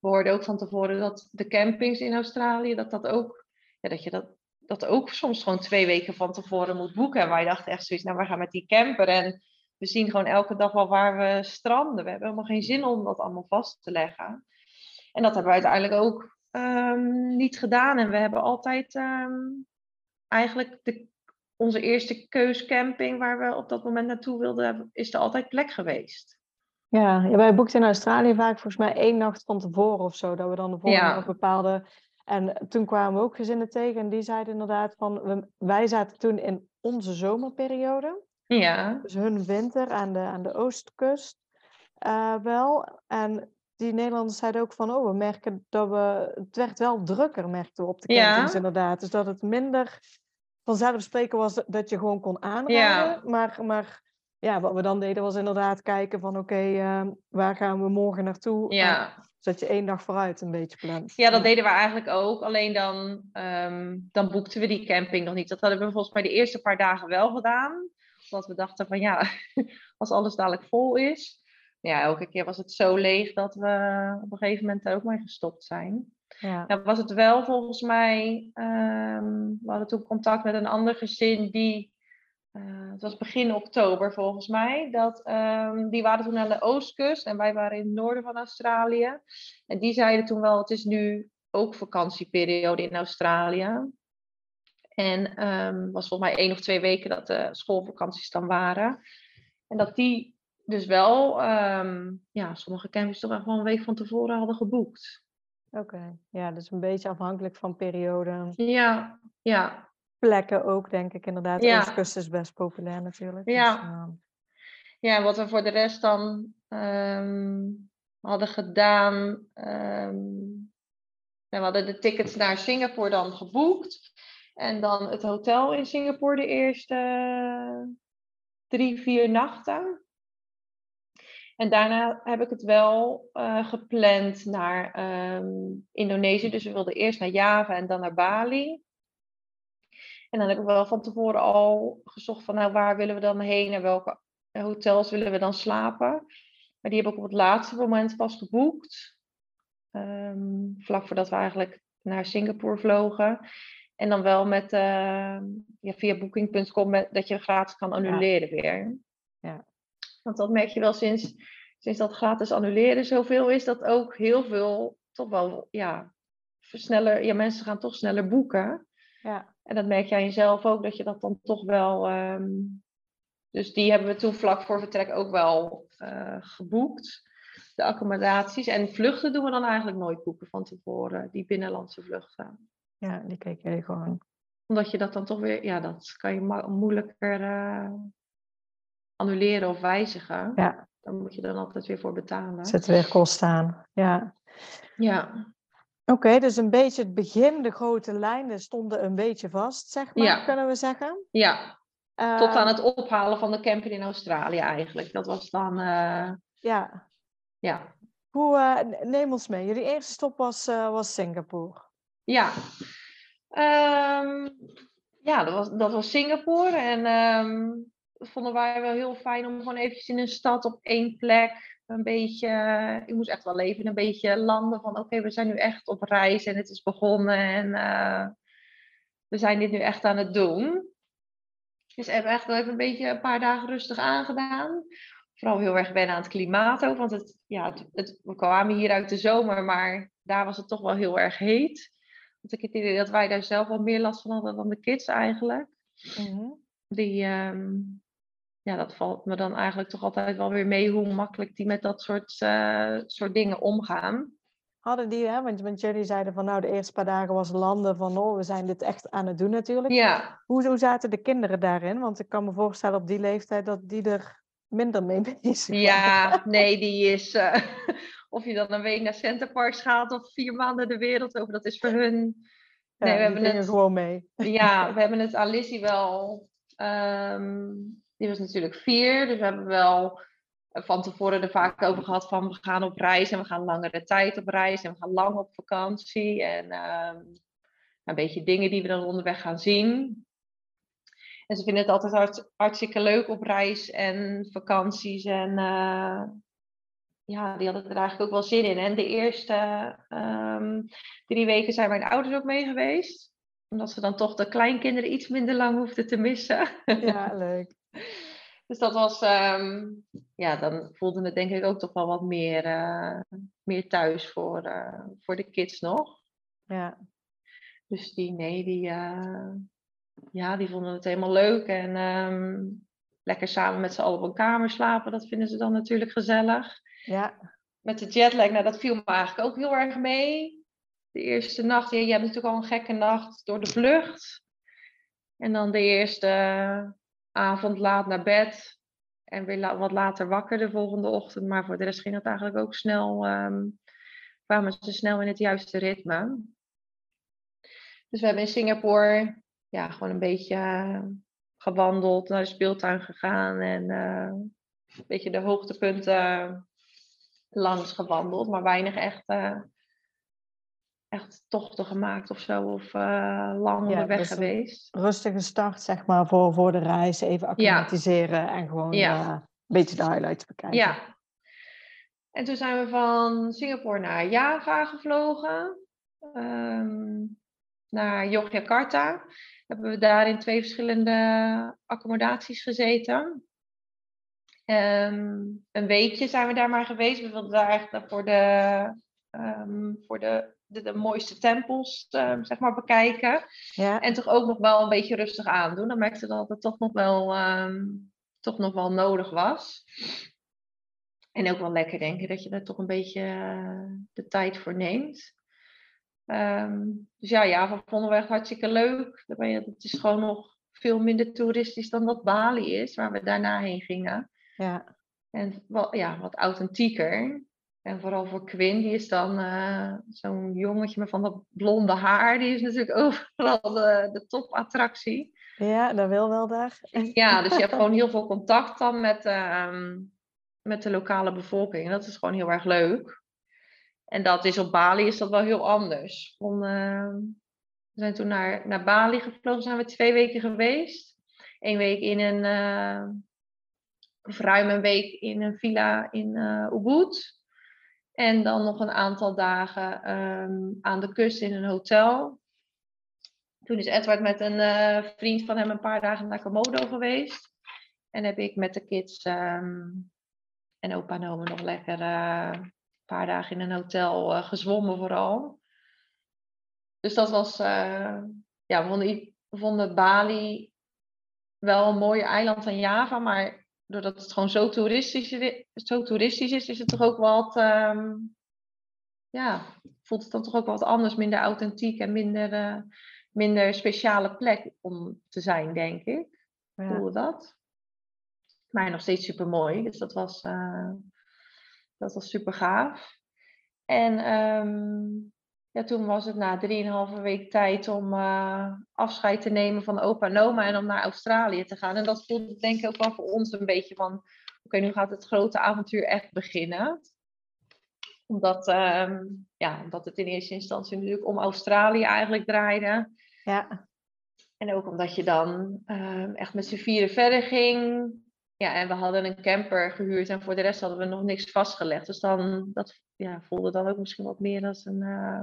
We hoorden ook van tevoren dat de campings in Australië, dat dat ook, ja, dat je dat dat ook soms gewoon twee weken van tevoren moet boeken. En wij dachten echt zoiets, nou we gaan met die camper en we zien gewoon elke dag wel waar we stranden. We hebben helemaal geen zin om dat allemaal vast te leggen. En dat hebben we uiteindelijk ook ehm, niet gedaan. En we hebben altijd ehm, eigenlijk de, onze eerste keuscamping waar we op dat moment naartoe wilden, is er altijd plek geweest. Ja, ja wij boekten in Australië vaak volgens mij één nacht van tevoren of zo. Dat we dan de volgende ja. bepaalde en toen kwamen we ook gezinnen tegen en die zeiden inderdaad van, wij zaten toen in onze zomerperiode. Ja. Dus hun winter aan de, aan de oostkust uh, wel. En die Nederlanders zeiden ook van, oh, we merken dat we, het werd wel drukker, merkten we op de campings ja. inderdaad. Dus dat het minder vanzelfsprekend was dat je gewoon kon aanrijden. Ja. Maar, maar ja, wat we dan deden was inderdaad kijken van, oké, okay, uh, waar gaan we morgen naartoe? Ja zodat je één dag vooruit een beetje plant. Ja, dat deden we eigenlijk ook. Alleen dan, um, dan boekten we die camping nog niet. Dat hadden we volgens mij de eerste paar dagen wel gedaan. Omdat we dachten van ja, als alles dadelijk vol is. Ja, elke keer was het zo leeg dat we op een gegeven moment er ook mee gestopt zijn. Ja. Was het wel volgens mij, um, we hadden toen contact met een ander gezin die uh, het was begin oktober volgens mij. Dat, um, die waren toen aan de oostkust en wij waren in het noorden van Australië. En die zeiden toen wel, het is nu ook vakantieperiode in Australië. En um, was volgens mij één of twee weken dat de schoolvakanties dan waren. En dat die dus wel, ja, sommige campings toch gewoon een week van tevoren hadden geboekt. Oké, ja, dus een beetje afhankelijk van periode. Ja, ja plekken ook, denk ik inderdaad. Ja. Oostkust is best populair natuurlijk. Ja. Dus, uh... ja, wat we voor de rest dan um, hadden gedaan. Um, we hadden de tickets naar Singapore dan geboekt. En dan het hotel in Singapore de eerste drie, vier nachten. En daarna heb ik het wel uh, gepland naar um, Indonesië. Dus we wilden eerst naar Java en dan naar Bali. En dan heb ik wel van tevoren al gezocht van nou waar willen we dan heen en welke hotels willen we dan slapen. Maar die heb ik op het laatste moment pas geboekt. Ehm, vlak voordat we eigenlijk naar Singapore vlogen. En dan wel met uh, ja, via booking.com dat je gratis kan annuleren weer. Want dat merk je wel sinds, sinds dat gratis annuleren zoveel is, dat ook heel veel toch wel ja, sneller, ja, mensen gaan toch sneller boeken. Ja. En dat merk jij jezelf ook, dat je dat dan toch wel. Ehm, dus die hebben we toen vlak voor vertrek ook wel uh, geboekt. De accommodaties. En vluchten doen we dan eigenlijk nooit boeken van tevoren, die binnenlandse vluchten. Ja, die kijk je gewoon. Omdat je dat dan toch weer, ja, dat kan je moeilijker uh, annuleren of wijzigen. Ja. Dan moet je dan altijd weer voor betalen. Zet weer kosten aan, ja. Ja. Oké, dus een beetje het begin, de grote lijnen stonden een beetje vast, zeg maar, ja. kunnen we zeggen. Ja, tot aan ehm, het ophalen van de camper in Australië eigenlijk. Dat was dan... Uh, ja. Ja. Hoe, uh, neem ons mee. Jullie eerste stop was, uh, was Singapore. Ja. Um, ja, dat was, dat was Singapore. En um, dat vonden wij wel heel fijn om gewoon eventjes in een stad op één plek een beetje, ik moest echt wel even een beetje landen van oké, we zijn nu echt op reis en het is begonnen en uh, we zijn dit nu echt aan het doen. Dus we hebben echt wel even een beetje een paar dagen rustig aangedaan. Vooral heel erg wennen aan het klimaat ook, want het, ja, het, we kwamen hier uit de zomer, maar daar was het toch wel heel erg heet. Want ik heb het idee dat wij daar zelf wel meer last van hadden dan de kids eigenlijk. Mm Die, um, ja, dat valt me dan eigenlijk toch altijd wel weer mee hoe makkelijk die met dat soort, uh, soort dingen omgaan. Hadden die, hè? Want, want jullie zeiden van nou de eerste paar dagen was landen van oh, we zijn dit echt aan het doen natuurlijk. Ja. Hoe, hoe zaten de kinderen daarin? Want ik kan me voorstellen op die leeftijd dat die er minder mee bezig waren. Ja, nee, die is, uh, of je dan een week naar Centerparks gaat of vier maanden de wereld over, dat is voor hun... Nee, we hebben het gewoon mee. Ja, we hebben het aan Lizzie wel um, die was natuurlijk vier, dus we hebben wel van tevoren er vaak over gehad van we gaan op reis en we gaan langere tijd op reis en we gaan lang op vakantie. En uh, een beetje dingen die we dan onderweg gaan zien. En ze vinden het altijd hart, hartstikke leuk op reis en vakanties. En uh, ja, die hadden er eigenlijk ook wel zin in. En de eerste um, drie weken zijn mijn ouders ook mee geweest. Omdat ze dan toch de kleinkinderen iets minder lang hoefden te missen. Ja, leuk. Dus dat was, um, ja, dan voelde het denk ik ook toch wel wat meer, uh, meer thuis voor, uh, voor de kids nog. Ja. Dus die, nee, die, uh, ja, die vonden het helemaal leuk. En um, lekker samen met z'n allen op een kamer slapen, dat vinden ze dan natuurlijk gezellig. Ja. Met de jetlag, nou dat viel me eigenlijk ook heel erg mee. De eerste nacht, ja, je hebt natuurlijk al een gekke nacht door de vlucht. En dan de eerste avond laat naar bed. En weer wat later wakker de volgende ochtend. Maar voor de rest ging het eigenlijk ook snel. Um, kwamen ze snel in het juiste ritme. Dus we hebben in Singapore ja, gewoon een beetje uh, gewandeld, naar de speeltuin gegaan. En uh, een beetje de hoogtepunten langs gewandeld. Maar weinig echt uh, echt tochten gemaakt of zo, of uh, lang onderweg dus geweest. Rustige start, zeg maar, voor, voor de reis. Even acclimatiseren ja. en gewoon ja. uh, een beetje de highlights bekijken. Ja. En toen zijn we van Singapore naar Java gevlogen. Um, naar Yogyakarta. Hebben we daar in twee verschillende accommodaties gezeten. Um, een weekje zijn we daar maar geweest. We wilden daar eigenlijk voor de, um, voor de de, de mooiste tempels uh, zeg maar, bekijken. Ja. En toch ook nog wel een beetje rustig aandoen. Dan merkte dat het toch nog wel, um, toch nog wel nodig was. En ook wel lekker denken dat je er toch een beetje uh, de tijd voor neemt. Um, dus ja, ja, vonden we echt hartstikke leuk. Het is gewoon nog veel minder toeristisch dan dat Bali is, waar we daarna heen gingen. Ja. En wel, ja, wat authentieker. En vooral voor Quinn, die is dan uh, zo'n jongetje met van dat blonde haar. Die is natuurlijk overal de, de topattractie. Ja, dat wil wel daar. Ja, dus je hebt gewoon heel veel contact dan met, uh, met de lokale bevolking. En dat is gewoon heel erg leuk. En dat is op Bali is dat wel heel anders. Om, uh, we zijn toen naar, naar Bali gevlogen, zijn we twee weken geweest. Eén week in een, eh, of ruim een week in een villa in Ubud. En dan nog een aantal dagen um, aan de kust in een hotel. Toen is Edward met een uh, vriend van hem een paar dagen naar Komodo geweest. En heb ik met de kids um, en opa en oma nog lekker uh, een paar dagen in een hotel uh, gezwommen vooral. Dus dat was, ja, we vonden Bali wel een mooie eiland aan Java, maar doordat het gewoon zo toeristisch, zo toeristisch is, is het toch ook wat, um, ja, voelt het dan toch ook wat anders, minder authentiek en minder, uh, minder speciale plek om te zijn, denk ik. Ja. Voelde dat. Maar nog steeds super mooi, dus dat was, uh, dat was super gaaf. En um, ja, toen was het na drieënhalve week tijd om uh, afscheid te nemen van opa en oma en om naar Australië te gaan. En dat voelde denk ik ook wel voor ons een beetje van, oké, okay, nu gaat het grote avontuur echt beginnen. Omdat, ehm, ja, omdat het in eerste instantie natuurlijk om Australië eigenlijk draaide. Ja. En ook omdat je dan ehm, echt met z'n vieren verder ging. Ja, en we hadden een camper gehuurd en voor de rest hadden we nog niks vastgelegd. Dus dan, dat ja, voelde dan ook misschien wat meer als een uh,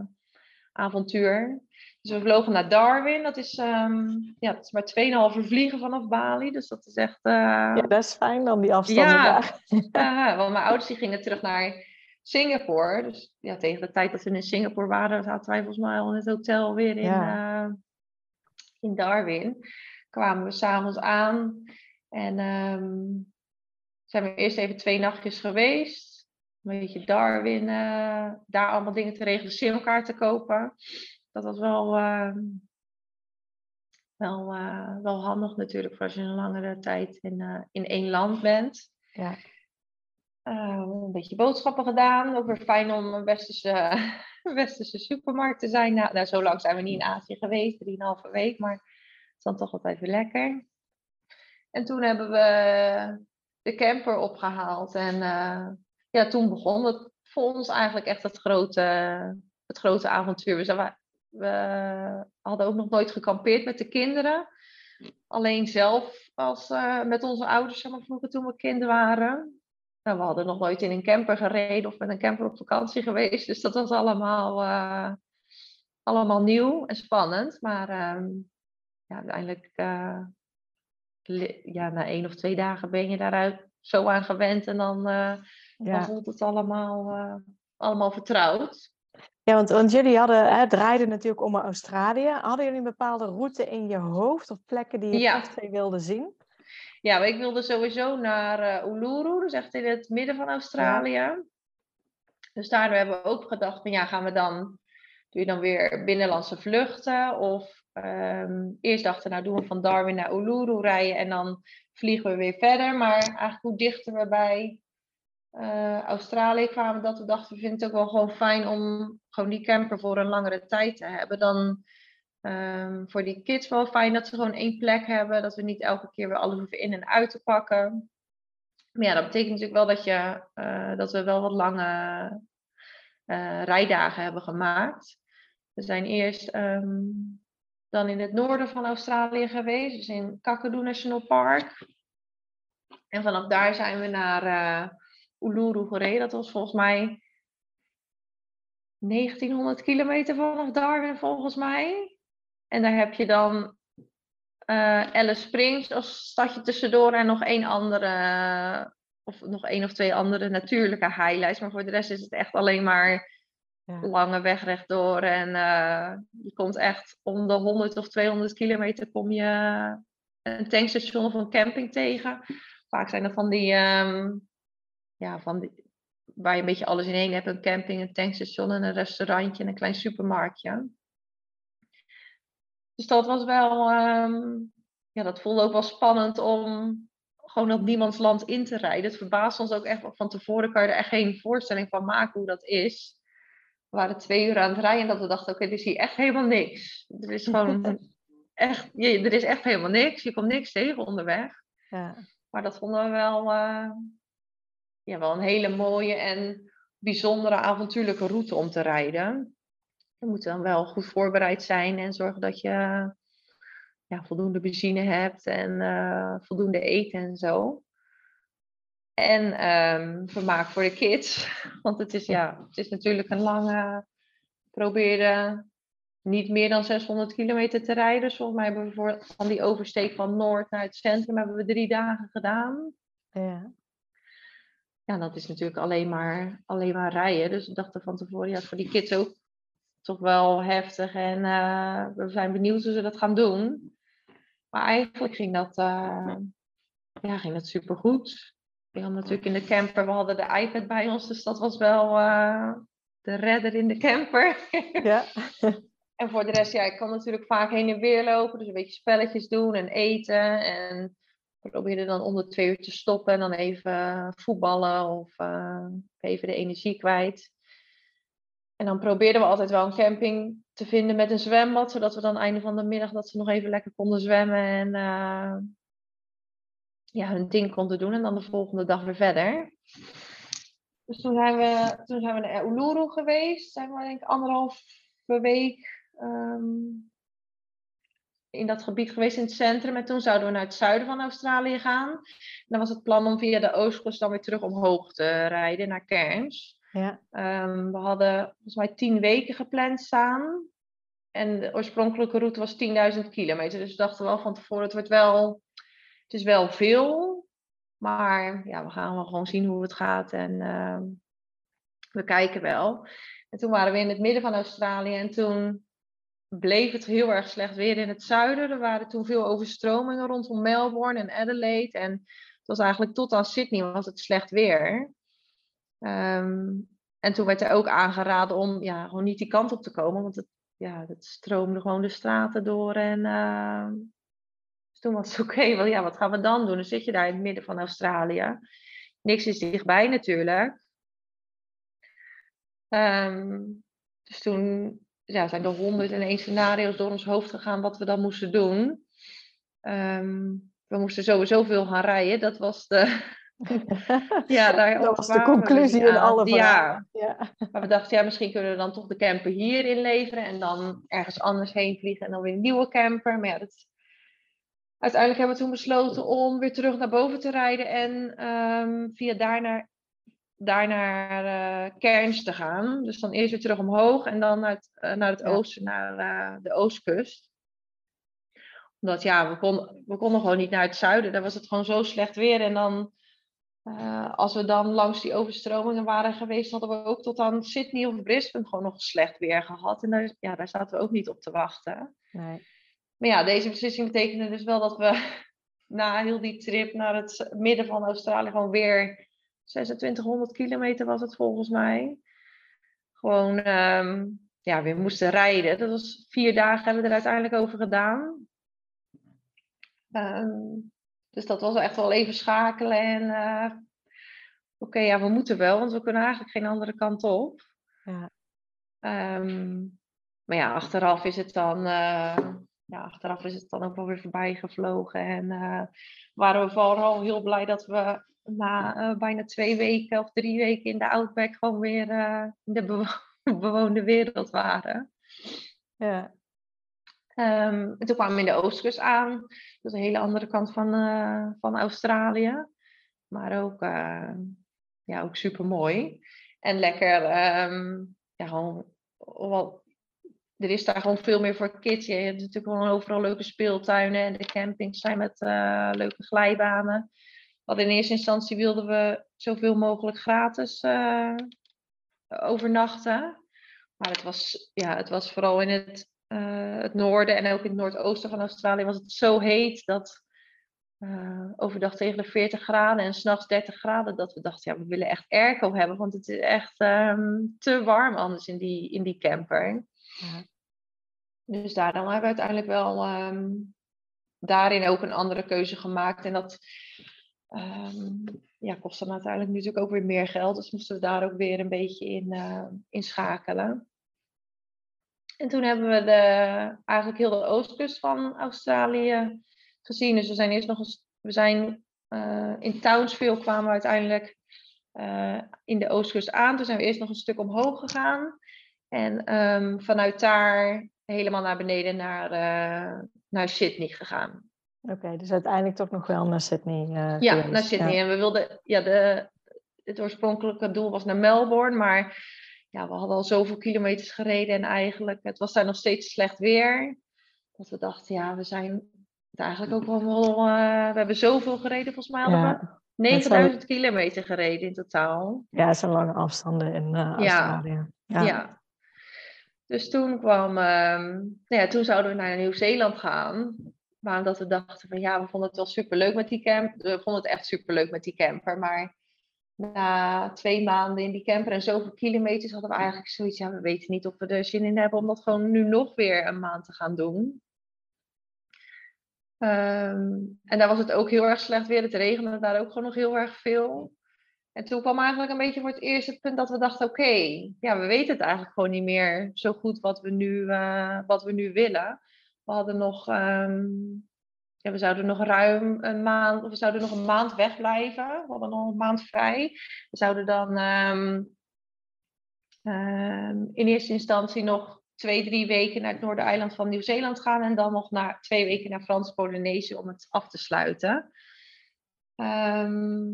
avontuur. Dus we vlogen naar Darwin. Dat is, um, ja, dat is maar 2,5 vliegen vanaf Bali. Dus dat is echt... Uh... Ja, best fijn dan die afstanden ja, daar. want mijn ouders die gingen terug naar Singapore. Dus ja, tegen de tijd dat we in Singapore waren, zaten wij volgens mij al in het hotel weer in, ja. uh, in Darwin. Kwamen we s'avonds aan. En um, zijn we eerst even twee nachtjes geweest. Een beetje Darwin, uh, daar allemaal dingen te regelen, simkaart te kopen. Dat was wel, uh, wel, uh, wel handig natuurlijk voor als je een langere tijd in, in één land bent. Ja. een beetje boodschappen gedaan. Ook weer fijn om een westerse, westerse supermarkt te zijn. Nou, nou, zo lang zijn we niet in Azië geweest, drieënhalve week. Maar het is dan toch altijd weer lekker. En toen hebben we de camper opgehaald. En ja, toen begon het voor ons eigenlijk echt het grote, het grote avontuur. We, zijn, we hadden ook nog nooit gekampeerd met de kinderen. Alleen zelf als, uh, met onze ouders, zeg maar, vroeger toen we kind waren. Nou, we hadden nog nooit in een camper gereden of met een camper op vakantie geweest. Dus dat was allemaal, uh, allemaal nieuw en spannend. Maar ja, uiteindelijk ja, na één of twee dagen ben je daaruit zo aan gewend en dan. Dan voelt het allemaal, uh, allemaal vertrouwd. Ja, want, want jullie hadden, hè, draaiden natuurlijk om Australië. Hadden jullie een bepaalde route in je hoofd of plekken die je ja. echt wilde zien? Ja, maar ik wilde sowieso naar uh, Uluru, dus echt in het midden van Australië. Ja. Dus daardoor hebben we ook gedacht van ja, gaan we dan, doe je dan weer binnenlandse vluchten of Um, eerst dachten, nou doen we van Darwin naar Uluru rijden en dan vliegen we weer verder. Maar eigenlijk hoe dichter we bij uh, Australië kwamen, dat we dachten, we vinden het ook wel gewoon fijn om gewoon die camper voor een langere tijd te hebben. Dan um, voor die kids wel fijn dat ze gewoon één plek hebben, dat we niet elke keer weer alles hoeven in en uit te pakken. Maar ja, dat betekent natuurlijk wel dat, je, uh, dat we wel wat lange uh, rijdagen hebben gemaakt. We zijn eerst um, dan in het noorden van Australië geweest, dus in Kakadu National Park. En vanaf daar zijn we naar Uluru gereden. Dat was volgens mij 1900 kilometer vanaf Darwin, volgens mij. En daar heb je dan uh, Alice Springs als stadje tussendoor en nog één andere, of nog één of twee andere natuurlijke highlights. Maar voor de rest is het echt alleen maar ja. lange weg rechtdoor. En uh, je komt echt om de 100 of 200 kilometer kom je een tankstation of een camping tegen. Vaak zijn er van die, um, ja, van die, waar je een beetje alles in één hebt. Een camping, een tankstation en een restaurantje en een klein supermarktje. Dus dat was wel, um, ja, dat voelde ook wel spannend om gewoon op niemands land in te rijden. Het verbaast ons ook echt, van tevoren kan je er echt geen voorstelling van maken hoe dat is. We waren twee uur aan het rijden en dat we dachten, oké, okay, er is hier echt helemaal niks. Er is gewoon echt, er is echt helemaal niks. Je komt niks tegen onderweg. Ja. Maar dat vonden we wel, uh, ja, wel een hele mooie en bijzondere avontuurlijke route om te rijden. Je moet dan wel goed voorbereid zijn en zorgen dat je ja, voldoende benzine hebt en uh, voldoende eten en zo. En um, vermaak voor de kids. Want het is, ja, het is natuurlijk een lange. Probeerde niet meer dan 600 kilometer te rijden. Dus volgens mij hebben we voor, van die oversteek van Noord naar het centrum hebben we drie dagen gedaan. Ja. Ja, dat is natuurlijk alleen maar, alleen maar rijden. Dus we dachten van tevoren, ja, voor die kids ook toch wel heftig. En uh, we zijn benieuwd hoe ze dat gaan doen. Maar eigenlijk ging dat, uh, ja, ging dat supergoed. We hadden natuurlijk in de camper, we hadden de iPad bij ons, dus dat was wel uh, de redder in de camper. Ja. en voor de rest, ja, ik kon natuurlijk vaak heen en weer lopen, dus een beetje spelletjes doen en eten. En probeerde dan om de twee uur te stoppen en dan even voetballen of uh, even de energie kwijt. En dan probeerden we altijd wel een camping te vinden met een zwembad, zodat we dan einde van de middag dat ze nog even lekker konden zwemmen en uh, ja, hun ding konden doen en dan de volgende dag weer verder. Dus toen zijn we, toen zijn we naar Uluru geweest. Zijn we denk ik anderhalve week ehm, in dat gebied geweest in het centrum. En toen zouden we naar het zuiden van Australië gaan. En dan was het plan om via de oostkust dan weer terug omhoog te rijden naar Cairns. Ja. Ehm, we hadden volgens mij tien weken gepland staan. En de oorspronkelijke route was 10.000 kilometer. Dus we dachten wel van tevoren, het wordt wel, het is wel veel. Maar ja, we gaan wel gewoon zien hoe het gaat. En ehm, we kijken wel. En toen waren we in het midden van Australië. En toen bleef het heel erg slecht weer in het zuiden. Er waren toen veel overstromingen rondom Melbourne en Adelaide. En het was eigenlijk tot aan Sydney was het slecht weer. Ehm, en toen werd er ook aangeraden om ja, gewoon niet die kant op te komen. Want het, ja, het stroomde gewoon de straten door. En uh, dus toen was het oké, okay, ja, wat gaan we dan doen? Dan zit je daar in het midden van Australië. Niks is dichtbij natuurlijk. Um, dus toen ja, zijn er honderd en één scenario's door ons hoofd gegaan wat we dan moesten doen. Um, we moesten sowieso veel gaan rijden. Dat was de, ja, daar dat was de conclusie in alle verhalen. Ja. ja. Maar we dachten, ja, misschien kunnen we dan toch de camper hier inleveren en dan ergens anders heen vliegen en dan weer een nieuwe camper. Maar ja, dat... uiteindelijk hebben we toen besloten om weer terug naar boven te rijden en um, via daar naar, daar naar uh, Cairns te gaan. Dus dan eerst weer terug omhoog en dan uit, uh, naar het oosten, naar uh, de oostkust omdat ja, we, kon, we konden gewoon niet naar het zuiden. Daar was het gewoon zo slecht weer. En dan als we dan langs die overstromingen waren geweest, hadden we ook tot aan Sydney of Brisbane gewoon nog slecht weer gehad. En daar, ja, daar zaten we ook niet op te wachten. Nee. Maar ja, deze beslissing betekende dus wel dat we na heel die trip naar het midden van Australië gewoon weer 2600 kilometer was het volgens mij. Gewoon um, ja, weer moesten rijden. Dat was vier dagen hebben we er uiteindelijk over gedaan. Um, dus dat was echt wel even schakelen en uh, oké, ja, we moeten wel, want we kunnen eigenlijk geen andere kant op. Ja. Um, maar ja, achteraf is het dan, uh, ja, achteraf is het dan ook wel weer voorbij gevlogen. En uh, waren we vooral heel blij dat we na bijna twee weken of drie weken in de Outback gewoon weer in de bewo bewoonde wereld waren. Ja. Um, en toen kwamen we in de Oostkust aan. Dat is een hele andere kant van, uh, van Australië. Maar ook, ja, ook super mooi. En lekker, um, ja, gewoon, wel, er is daar gewoon veel meer voor kids. Je hebt natuurlijk gewoon overal leuke speeltuinen. En de campings zijn met uh, leuke glijbanen. Want in eerste instantie wilden we zoveel mogelijk gratis overnachten. Maar het was, ja, het was vooral in het uh, het noorden en ook in het noordoosten van Australië was het zo heet dat overdag tegen de 40 graden en s'nachts 30 graden, dat we dachten, ja, we willen echt airco hebben, want het is echt um, te warm anders in die, in die camper. Ja. Dus daarom hebben we uiteindelijk wel um, daarin ook een andere keuze gemaakt. En dat um, ja, kost dan uiteindelijk natuurlijk ook weer meer geld. Dus moesten we daar ook weer een beetje in, uh, schakelen. En toen hebben we de, eigenlijk heel de oostkust van Australië gezien. Dus we zijn eerst nog eens, we zijn uh, in Townsville kwamen we uiteindelijk uh, in de oostkust aan. Toen zijn we eerst nog een stuk omhoog gegaan. En um, vanuit daar helemaal naar beneden naar, uh, naar Sydney gegaan. Oké, okay, dus uiteindelijk toch nog wel naar Sydney. ja, naar Sydney. Ja. En we wilden, ja, de, het oorspronkelijke doel was naar Melbourne, maar ja, we hadden al zoveel kilometers gereden en eigenlijk, het was daar nog steeds slecht weer. Dat we dachten, ja, we zijn het eigenlijk ook wel, uh, we hebben zoveel gereden, volgens mij we 9000 kilometer gereden in totaal. Ja, dat zijn lange afstanden in uh, Australië. Ja. ja. Dus toen kwam, uh, ja, toen zouden we naar Nieuw-Zeeland gaan. Maar omdat we dachten van ja, we vonden het wel superleuk met die camper. We vonden het echt superleuk met die camper. Maar na twee maanden in die camper en zoveel kilometers hadden we eigenlijk zoiets, ja, we weten niet of we er zin in hebben om dat gewoon nu nog weer een maand te gaan doen. Um, en daar was het ook heel erg slecht weer. Het regende daar ook gewoon nog heel erg veel. En toen kwam eigenlijk een beetje voor het eerst het punt dat we dachten, oké, ja, we weten het eigenlijk gewoon niet meer zo goed wat we nu, uh, wat we nu willen. We hadden nog um, ja, we zouden nog ruim een maand, of we zouden nog een maand wegblijven. We hadden nog een maand vrij. We zouden dan ehm, ehm, in eerste instantie nog twee, drie weken naar het Noordereiland van Nieuw-Zeeland gaan. En dan nog naar, twee weken naar Frans-Polynesië om het af te sluiten. Ehm,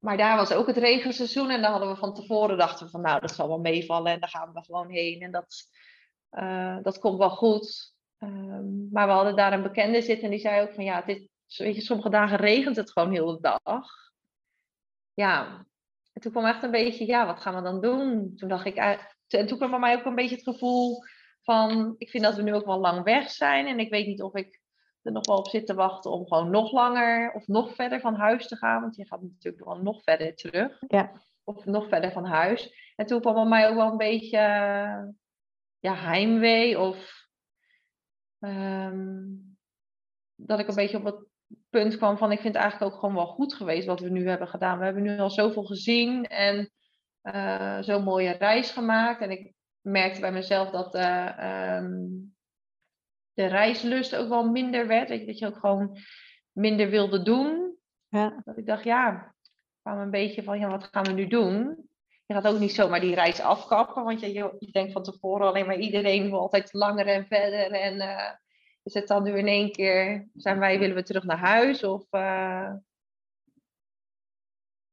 maar daar was ook het regenseizoen. En dan hadden we van tevoren dachten van nou, dat zal wel meevallen. En daar gaan we gewoon heen. En dat, uh, dat komt wel goed. Um, maar we hadden daar een bekende zitten en die zei ook van ja, het weet je, sommige dagen regent het gewoon heel de dag. Ja, en toen kwam echt een beetje, ja, wat gaan we dan doen? Toen dacht ik, en toen kwam bij mij ook een beetje het gevoel van, ik vind dat we nu ook wel lang weg zijn en ik weet niet of ik er nog wel op zit te wachten om gewoon nog langer of nog verder van huis te gaan, want je gaat natuurlijk wel nog verder terug. Ja. Of nog verder van huis. En toen kwam bij mij ook wel een beetje ja, heimwee of um, dat ik een beetje op het punt kwam van ik vind het eigenlijk ook gewoon wel goed geweest wat we nu hebben gedaan. We hebben nu al zoveel gezien en uh, zo'n mooie reis gemaakt. En ik merkte bij mezelf dat uh, um, de reislust ook wel minder werd. Dat je, dat je ook gewoon minder wilde doen. Ja. Dat ik dacht, ja, kwam een beetje van, ja, wat gaan we nu doen? Je gaat ook niet zomaar die reis afkappen, want je, je denkt van tevoren alleen maar iedereen wil altijd langer en verder. En uh, is het dan nu in één keer, zijn wij, willen we terug naar huis? Of, uh...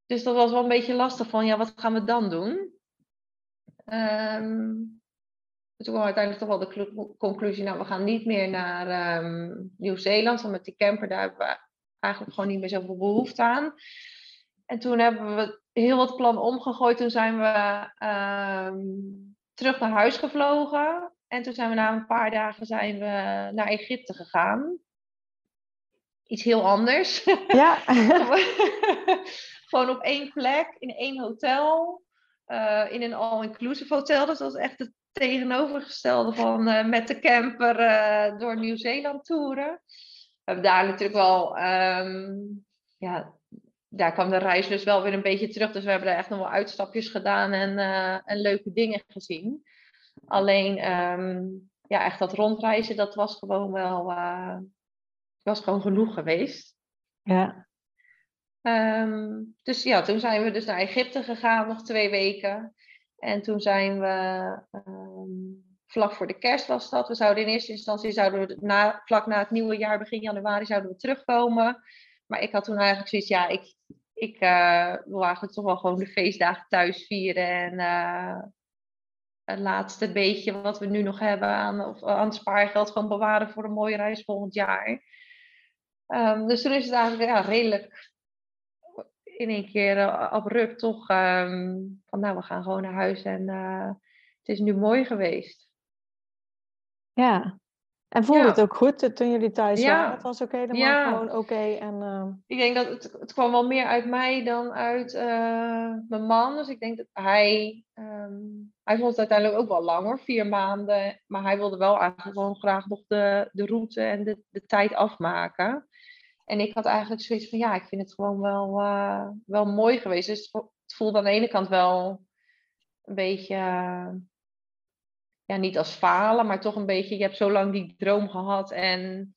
Dus dat was wel een beetje lastig van, ja, wat gaan we dan doen? Um, toen kwam uiteindelijk toch wel de conclusie, nou, we gaan niet meer naar um, Nieuw-Zeeland, want met die camper, daar hebben we eigenlijk gewoon niet meer zoveel behoefte aan. En toen hebben we heel wat plan omgegooid. Toen zijn we uh, terug naar huis gevlogen. En toen zijn we na een paar dagen zijn we naar Egypte gegaan. Iets heel anders. Ja. Gewoon op één plek, in één hotel. Uh, in een all-inclusive hotel. Dus dat was echt het tegenovergestelde van uh, met de camper uh, door Nieuw-Zeeland toeren. We hebben daar natuurlijk wel um, ja, daar kwam de reis dus wel weer een beetje terug. Dus we hebben daar echt nog wel uitstapjes gedaan en, uh, en leuke dingen gezien. Alleen, um, ja, echt dat rondreizen, dat was gewoon wel, was gewoon genoeg geweest. Ja. Um, dus ja, toen zijn we dus naar Egypte gegaan, nog twee weken. En toen zijn we, um, vlak voor de kerst was dat. We zouden in eerste instantie, zouden na, vlak na het nieuwe jaar, begin januari, zouden we terugkomen. Maar ik had toen eigenlijk zoiets, ja, ik, ik uh, wil eigenlijk toch wel gewoon de feestdagen thuis vieren. En uh, het laatste beetje wat we nu nog hebben aan, of, aan het spaargeld gewoon bewaren voor een mooie reis volgend jaar. Um, dus toen is het eigenlijk ja, redelijk in één keer uh, abrupt toch um, van nou, we gaan gewoon naar huis en het is nu mooi geweest. Ja, en voelde ja. het ook goed toen jullie thuis ja. waren? Het was oké, okay, dan ja. was gewoon oké. Okay en, uh... Ik denk dat het, het kwam wel meer uit mij dan uit uh, mijn man. Dus ik denk dat hij, um, hij vond het uiteindelijk ook wel lang hoor, vier maanden. Maar hij wilde wel eigenlijk gewoon graag nog de, de route en de, de tijd afmaken. En ik had eigenlijk zoiets van, ja, ik vind het gewoon wel, uh, wel mooi geweest. Dus het voelde aan de ene kant wel een beetje ja, niet als falen, maar toch een beetje, je hebt zo lang die droom gehad en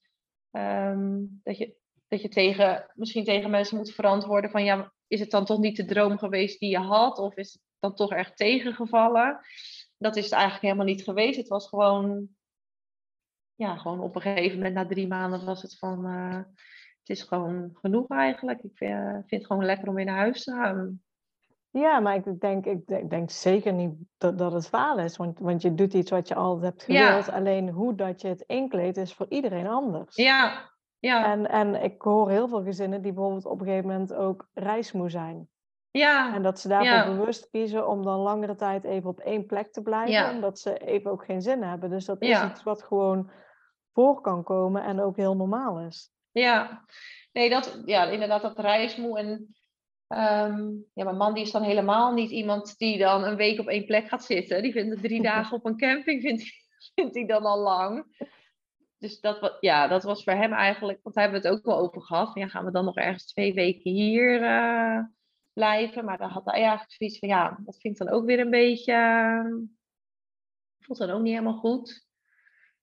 um, dat, je, dat je tegen, misschien tegen mensen moet verantwoorden van, ja, is het dan toch niet de droom geweest die je had? Of is het dan toch echt tegengevallen? Dat is het eigenlijk helemaal niet geweest. Het was gewoon, ja, gewoon op een gegeven moment, na drie maanden was het van, uh, het is gewoon genoeg eigenlijk. Ik vind, vind het gewoon lekker om naar huis te gaan. Ja, maar ik denk, ik denk, denk zeker niet dat, dat het falen is. Want, want je doet iets wat je altijd hebt gewild. Ja. Alleen hoe dat je het inkleedt is voor iedereen anders. Ja, ja. En, en ik hoor heel veel gezinnen die bijvoorbeeld op een gegeven moment ook reismoe zijn. Ja. En dat ze daarvoor ja. bewust kiezen om dan langere tijd even op één plek te blijven. Ja. Omdat ze even ook geen zin hebben. Dus dat is iets wat gewoon voor kan komen en ook heel normaal is. Ja, nee, dat, ja inderdaad, dat reismoe en Um, ja, mijn man die is dan helemaal niet iemand die dan een week op één plek gaat zitten. Die vindt drie dagen op een camping vindt, vindt hij dan al lang. Dus dat, ja, dat was voor hem eigenlijk, want daar hebben we het ook wel over gehad. Ja, gaan we dan nog ergens twee weken hier uh, blijven? Maar dan had hij eigenlijk zoiets van, ja, dat vind ik dan ook weer een beetje, uh, voelt dan ook niet helemaal goed.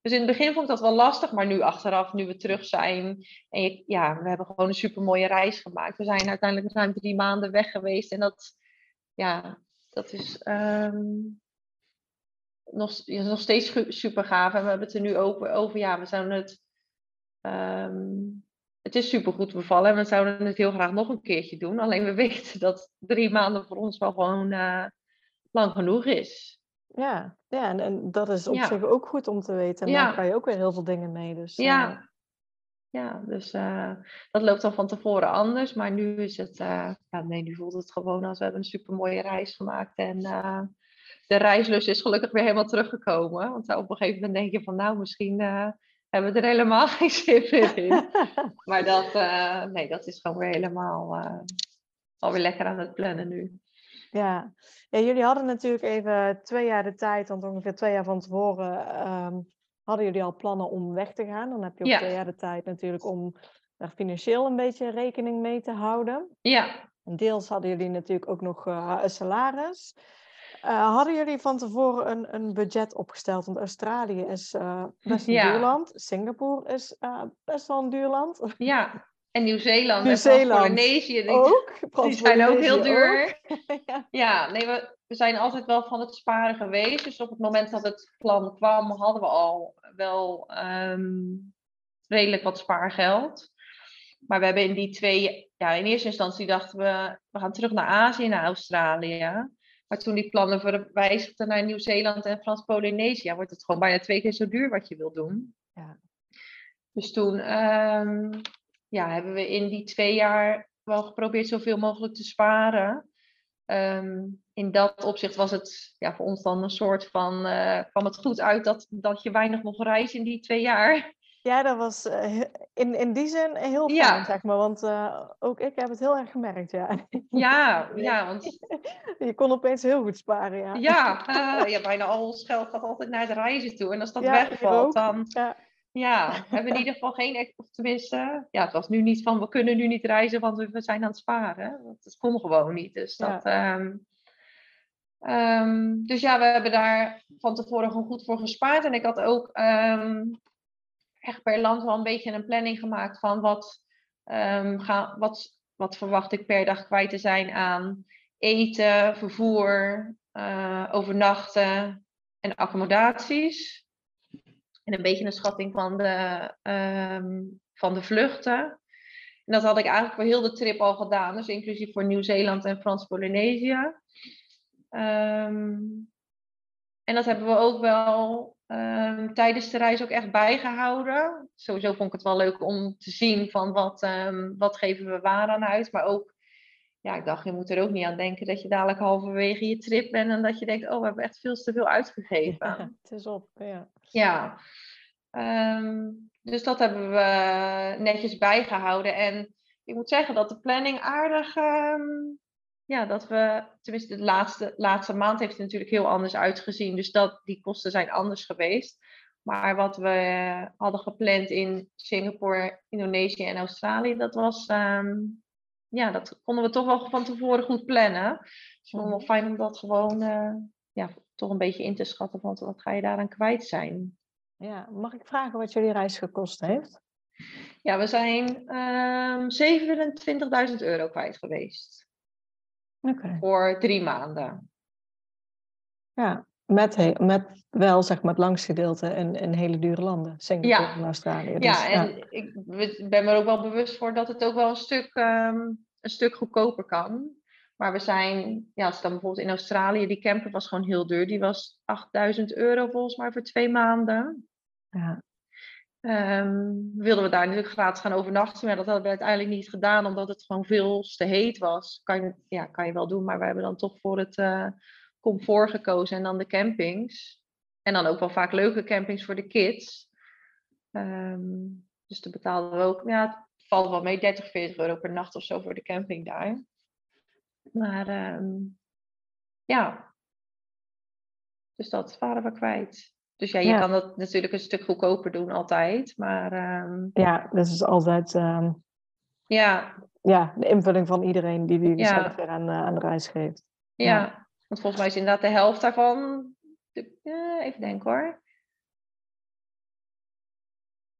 Dus in het begin vond ik dat wel lastig, maar nu achteraf, nu we terug zijn. En ja, we hebben gewoon een super mooie reis gemaakt. We zijn uiteindelijk ruim drie maanden weg geweest. En dat, ja, dat is um, nog, nog steeds super gaaf. En we hebben het er nu over, over ja, we zouden het. Um, het is super goed bevallen en we zouden het heel graag nog een keertje doen. Alleen we weten dat drie maanden voor ons wel gewoon uh, lang genoeg is. Ja, ja en, en dat is op zich ook goed om te weten. En ja. daar kan je ook weer heel veel dingen mee. Dus, ja. Uh... ja, dus uh, dat loopt dan van tevoren anders. Maar nu is het, ja, nee, nu voelt het gewoon als we hebben een super mooie reis gemaakt. En de reislust is gelukkig weer helemaal teruggekomen. Want op een gegeven moment denk je van nou, misschien hebben we er helemaal geen zin in. maar dat, nee, dat is gewoon weer helemaal alweer lekker aan het plannen nu. Ja. ja, jullie hadden natuurlijk even twee jaar de tijd, want ongeveer twee jaar van tevoren um, hadden jullie al plannen om weg te gaan. Dan heb je ook twee jaar de tijd natuurlijk om daar financieel een beetje rekening mee te houden. Ja. Deels hadden jullie natuurlijk ook nog uh, een salaris. Uh, hadden jullie van tevoren een, een budget opgesteld? Want Australië is uh, best een ja. duur land. Singapore is best wel een duur land. Ja, en Nieuw-Zeeland en Polynesië. Die, ook. die zijn ook heel duur. ja. ja, nee, we, we zijn altijd wel van het sparen geweest. Dus op het moment dat het plan kwam, hadden we al wel um, redelijk wat spaargeld. Maar we hebben in die twee, ja, in eerste instantie dachten we, we gaan terug naar Azië, naar Australië. Maar toen die plannen verwijzigden naar Nieuw-Zeeland en Frans-Polynesië, wordt het gewoon bijna twee keer zo duur wat je wil doen. Ja. Dus toen um, ja, hebben we in die twee jaar wel geprobeerd zoveel mogelijk te sparen. Um, in dat opzicht was het ja, voor ons dan een soort van, uh, kwam het goed uit dat, dat je weinig mocht reizen in die twee jaar. Ja, dat was uh, in, in die zin heel fijn, ja. zeg maar. Want uh, ook ik heb het heel erg gemerkt, ja. Ja, ja, want... Je kon opeens heel goed sparen, ja. Ja, ja bijna al ons geld gaat altijd naar de reizen toe. En als dat ja, wegvalt, dan... Ja. Ja, hebben we in ieder geval geen... Of tenminste, ja, het was nu niet van... We kunnen nu niet reizen, want we zijn aan het sparen. Want het kon gewoon niet. Dus dat... Ja. Um, um, dus ja, we hebben daar van tevoren gewoon goed voor gespaard. En ik had ook... Um, echt per land wel een beetje een planning gemaakt van wat, ga, wat, wat verwacht ik per dag kwijt te zijn aan eten, vervoer, uh, overnachten en accommodaties. En een beetje een schatting van de, um, van de vluchten. En dat had ik eigenlijk voor heel de trip al gedaan, dus inclusief voor Nieuw-Zeeland en Frans-Polynesië. Um, en dat hebben we ook wel um, tijdens de reis ook echt bijgehouden. Sowieso vond ik het wel leuk om te zien van wat, wat geven we waar aan uit. Maar ook, ja, ik dacht, je moet er ook niet aan denken dat je dadelijk halverwege je trip bent en dat je denkt, oh, we hebben echt veel te veel uitgegeven. Ja, het is op, ja. Ja. Um, dus dat hebben we netjes bijgehouden. En ik moet zeggen dat de planning aardig ja, dat we, tenminste de laatste, laatste maand heeft het natuurlijk heel anders uitgezien. Dus dat, die kosten zijn anders geweest. Maar wat we hadden gepland in Singapore, Indonesië en Australië, dat was, um, ja, dat konden we toch wel van tevoren goed plannen. Dus het wel fijn om dat gewoon, uh, ja, toch een beetje in te schatten van wat ga je daaraan kwijt zijn. Ja, mag ik vragen wat jullie reis gekost heeft? Ja, we zijn um, 27.000 euro kwijt geweest. Okay. Voor drie maanden. Ja, met, met wel zeg maar het langste gedeelte in, in hele dure landen. Singapore ja. en Australië. Dus, ja, en ja. ik ben me er ook wel bewust voor dat het ook wel een stuk, um, een stuk goedkoper kan. Maar we zijn, ja, als dan bijvoorbeeld in Australië, die camper was gewoon heel duur. Die was 8000 euro volgens mij voor twee maanden. Ja. Um, wilden we daar natuurlijk gratis gaan overnachten, maar dat hadden we uiteindelijk niet gedaan, omdat het gewoon veel te heet was. Kan je, ja, kan je wel doen, maar we hebben dan toch voor het uh, comfort gekozen en dan de campings. En dan ook wel vaak leuke campings voor de kids. Um, dus toen betaalden we ook, ja, het valt wel mee, 30, 40 euro per nacht of zo voor de camping daar. Maar um, ja, dus dat waren we kwijt. Dus ja, je kan dat natuurlijk een stuk goedkoper doen altijd. Maar, um... Ja, dat is altijd um... ja. Ja, de invulling van iedereen die wie ja. zelf weer aan, uh, aan de reis geeft. Ja. ja. Want volgens mij is inderdaad de helft daarvan... Even denken hoor.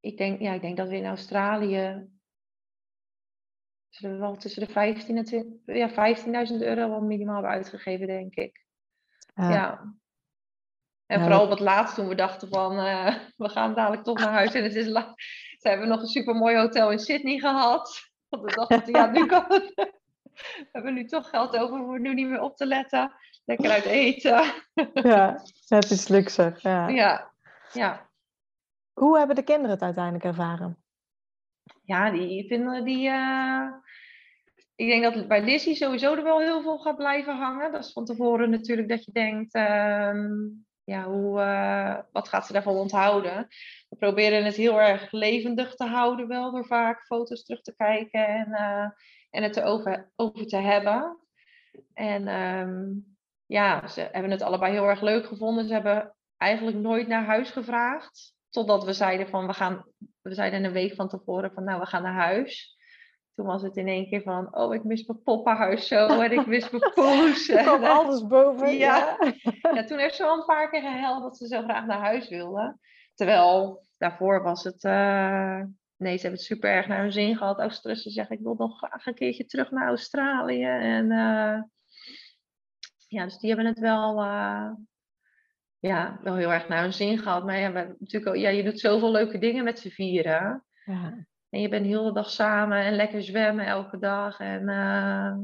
ik, denk, ja, ik denk dat we in Australië zullen we wel tussen de 15 en 20, ja, 15.000 euro wel minimaal hebben uitgegeven, denk ik. Ja. En vooral op het laatst toen we dachten van, uh, we gaan dadelijk toch naar huis. En het is la- Ze hebben nog een supermooi hotel in Sydney gehad. Want we dachten, ja, nu kan het. We hebben nu toch geld over, we hoeven nu niet meer op te letten. Lekker uit eten. Ja, net iets luxer. Ja. Ja, ja. Hoe hebben de kinderen het uiteindelijk ervaren? Ja, die vinden die. Uh... Ik denk dat bij Lizzie sowieso er wel heel veel gaat blijven hangen. Dat is van tevoren natuurlijk dat je denkt. Uh, ja, hoe, uh, wat gaat ze daarvan onthouden? We proberen het heel erg levendig te houden, wel door vaak foto's terug te kijken en, uh, en het erover over te hebben. En um, ja, ze hebben het allebei heel erg leuk gevonden. Ze hebben eigenlijk nooit naar huis gevraagd. Totdat we zeiden van we gaan, we zeiden een week van tevoren van nou we gaan naar huis. Toen was het in één keer van, oh, ik mis mijn poppenhuis zo en ik mis mijn poes. Kwam alles boven. Ja. ja. toen heeft ze al een paar keer gehuild dat ze zo graag naar huis wilde. Terwijl daarvoor was het, uh... nee, ze hebben het super erg naar hun zin gehad. Australië ze zeggen, ik wil nog graag een keertje terug naar Australië. En uh... ja, dus die hebben het wel, uh... ja, wel heel erg naar hun zin gehad. Maar ja, we, natuurlijk, ja, je doet zoveel leuke dingen met z'n vieren. Ja. En je bent heel de dag samen en lekker zwemmen elke dag. En uh,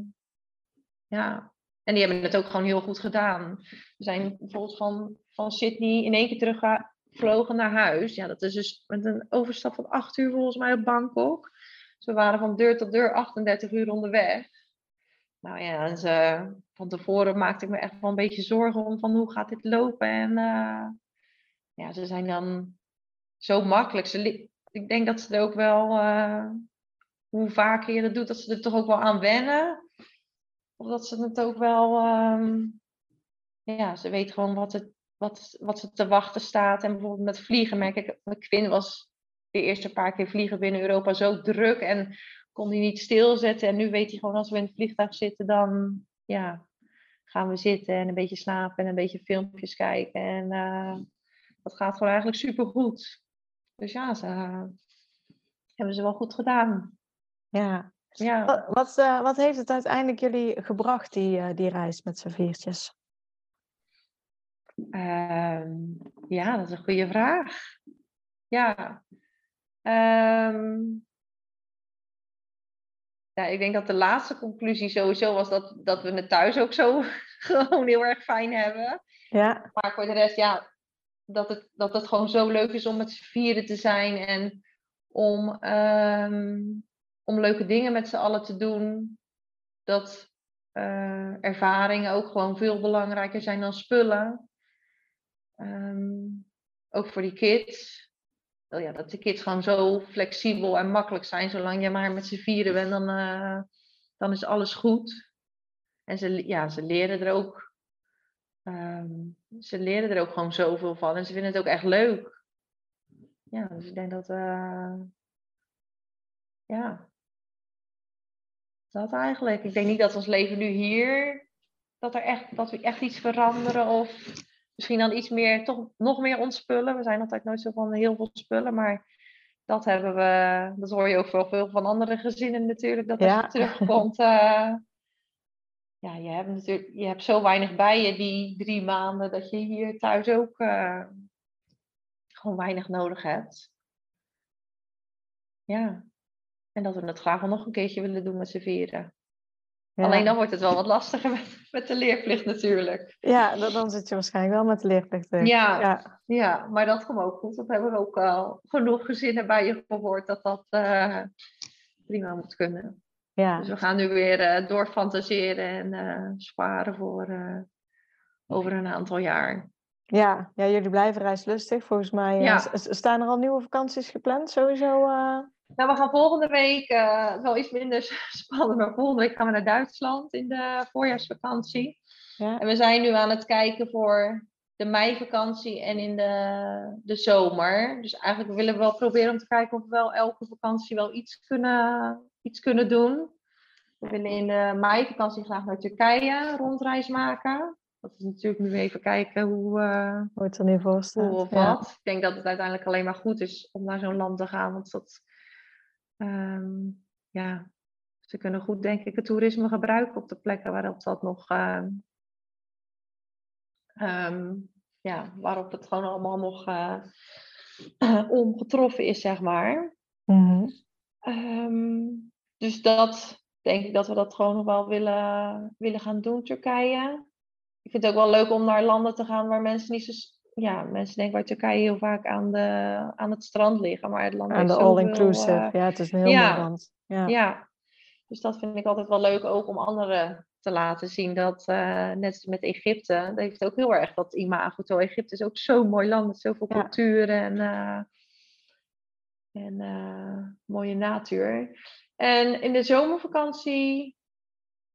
ja, en die hebben het ook gewoon heel goed gedaan. We zijn bijvoorbeeld van, van Sydney in één keer teruggevlogen naar huis. Ja, dat is dus met een overstap van acht uur volgens mij op Bangkok. Dus we waren van deur tot deur 38 uur onderweg. Nou ja, en ze, van tevoren maakte ik me echt wel een beetje zorgen om van hoe gaat dit lopen. En uh, ja, ze zijn dan zo makkelijk. Ze, ik denk dat ze er ook wel, uh, hoe vaker je dat doet, dat ze er toch ook wel aan wennen. Of dat ze het ook wel, um, ja, ze weet gewoon wat, het, wat, wat ze te wachten staat. En bijvoorbeeld met vliegen merk ik, mijn Quinn was de eerste paar keer vliegen binnen Europa zo druk en kon hij niet stilzetten. En nu weet hij gewoon als we in het vliegtuig zitten, dan ja, gaan we zitten en een beetje slapen en een beetje filmpjes kijken. En uh, dat gaat gewoon eigenlijk super goed. Dus ja, ze uh, hebben ze wel goed gedaan. Ja. ja. Wat, wat, uh, wat heeft het uiteindelijk jullie gebracht, die, die reis met z'n viertjes? Um, ja, dat is een goede vraag. Ja. Um, ja, ik denk dat de laatste conclusie sowieso was dat, dat we het thuis ook zo gewoon heel erg fijn hebben. Ja. Maar voor de rest, ja, dat het, dat het gewoon zo leuk is om met z'n vieren te zijn en om, um, om leuke dingen met z'n allen te doen. Dat uh, ervaringen ook gewoon veel belangrijker zijn dan spullen. Um, ook voor die kids. Oh ja, dat de kids gewoon zo flexibel en makkelijk zijn. Zolang je maar met z'n vieren bent, dan, uh, dan is alles goed. En ze, ja, ze leren er ook Um, ze leren er ook gewoon zoveel van en ze vinden het ook echt leuk. Ja, dus ik denk dat, uh, ja, dat eigenlijk. Ik denk niet dat ons leven nu hier, dat, er echt, dat we echt iets veranderen of misschien dan iets meer, toch nog meer ontspullen. We zijn altijd nooit zo van heel veel spullen, maar dat hebben we, dat hoor je ook wel veel van andere gezinnen natuurlijk, dat als Ja. je terugkomt, uh, ja, je hebt natuurlijk, je hebt zo weinig bij je die drie maanden dat je hier thuis ook uh, gewoon weinig nodig hebt. Ja. En dat we het graag wel nog een keertje willen doen met z'n vieren. Ja. Alleen dan wordt het wel wat lastiger met, met de leerplicht natuurlijk. Ja, dan, dan zit je waarschijnlijk wel met de leerplicht. Ja. ja. Ja, maar dat komt ook goed. Dat hebben we ook al genoeg gezinnen bij je gehoord dat dat uh, prima moet kunnen. Ja. Dus we gaan nu weer uh, doorfantaseren en uh, sparen voor over een aantal jaar. Ja. ja, jullie blijven reislustig. Volgens mij Ja. staan er al nieuwe vakanties gepland, sowieso. Eh? Nou, we gaan volgende week, uh, wel iets minder spannend, maar volgende week gaan we naar Duitsland in de voorjaarsvakantie. Ja. En we zijn nu aan het kijken voor de meivakantie en in de, de zomer. Dus eigenlijk willen we wel proberen om te kijken of we wel elke vakantie wel iets kunnen, iets kunnen doen. We willen in de meivakantie graag naar Turkije rondreis maken. dat is natuurlijk nu even kijken hoe, uh, hoe het er nu voor staat. Hoe of wat. Ik denk dat het uiteindelijk alleen maar goed is om naar zo'n land te gaan. Want dat, um, ja, ze kunnen goed denk ik het toerisme gebruiken op de plekken waarop dat nog, uh, um, ja, waarop het gewoon allemaal nog uh, ongetroffen is, zeg maar. Mm um, dus dat denk ik dat we dat gewoon nog wel willen, willen gaan doen, Turkije. Ik vind het ook wel leuk om naar landen te gaan waar mensen niet zo ja, mensen denken bij Turkije heel vaak aan, de, aan het strand liggen, maar het land Aan de all-inclusive, uh, ja, het is een heel ja, mooi land. Ja. ja, dus dat vind ik altijd wel leuk ook om anderen te laten zien. Dat uh, net met Egypte, dat heeft ook heel erg dat imago. Egypte is ook zo'n mooi land met zoveel ja. culturen en, uh, en mooie natuur. En in de zomervakantie,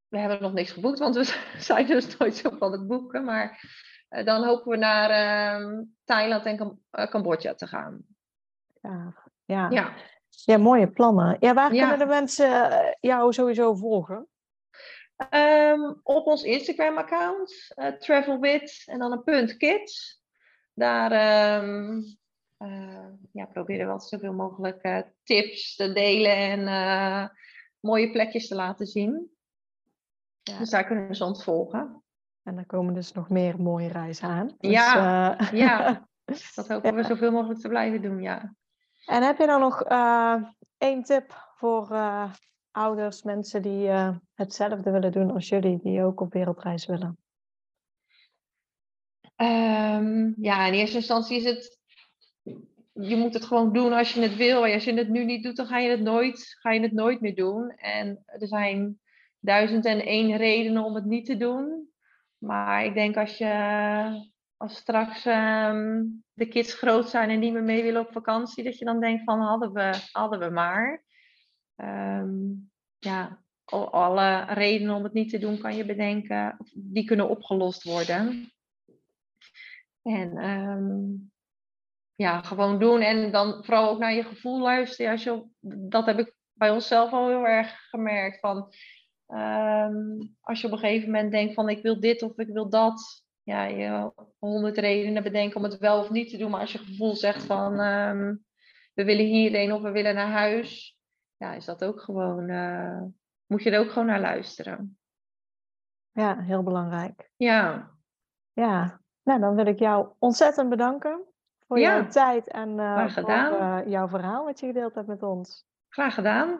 we hebben nog niks geboekt, want we zijn dus nooit zo van het boeken. Maar dan hopen we naar ehm, Thailand en Cam Cambodja te gaan. Ja, ja. ja. Ja, mooie plannen. Ja, waar kunnen de mensen eh, jou sowieso volgen? Um, op ons Instagram-account, uh, en dan een punt kids. Daar um, uh, ja, proberen we zoveel mogelijk tips te delen en mooie plekjes te laten zien. Ja. Dus daar kunnen ze ons volgen. En dan komen dus nog meer mooie reizen aan. Dus, ja, ja, dat hopen we zoveel mogelijk te blijven doen, ja. En heb je dan nog uh, één tip voor uh, ouders, mensen die hetzelfde willen doen als jullie, die ook op wereldreis willen? Um, ja, in eerste instantie is het. Je moet het gewoon doen als je het wil. Als je het nu niet doet, dan ga je het nooit, ga je het nooit meer doen. En er zijn duizend en één redenen om het niet te doen. Maar ik denk als je als straks ehm, de kids groot zijn en niet meer mee willen op vakantie, dat je dan denkt van hadden we, hadden we maar. Ehm, ja, alle redenen om het niet te doen kan je bedenken, die kunnen opgelost worden. En ehm, ja, gewoon doen en dan vooral ook naar je gevoel luisteren. Als je, dat heb ik bij onszelf al heel erg gemerkt. Van, als je op een gegeven moment denkt van ik wil dit of ik wil dat, ja, je honderd redenen bedenken om het wel of niet te doen. Maar als je gevoel zegt van ehm, we willen hierheen of we willen naar huis, ja, is dat ook gewoon, uh, moet je er ook gewoon naar luisteren. Ja, heel belangrijk. Ja. Ja, nou dan wil ik jou ontzettend bedanken voor jouw tijd en uh, voor uh, jouw verhaal wat je gedeeld hebt met ons. Graag gedaan.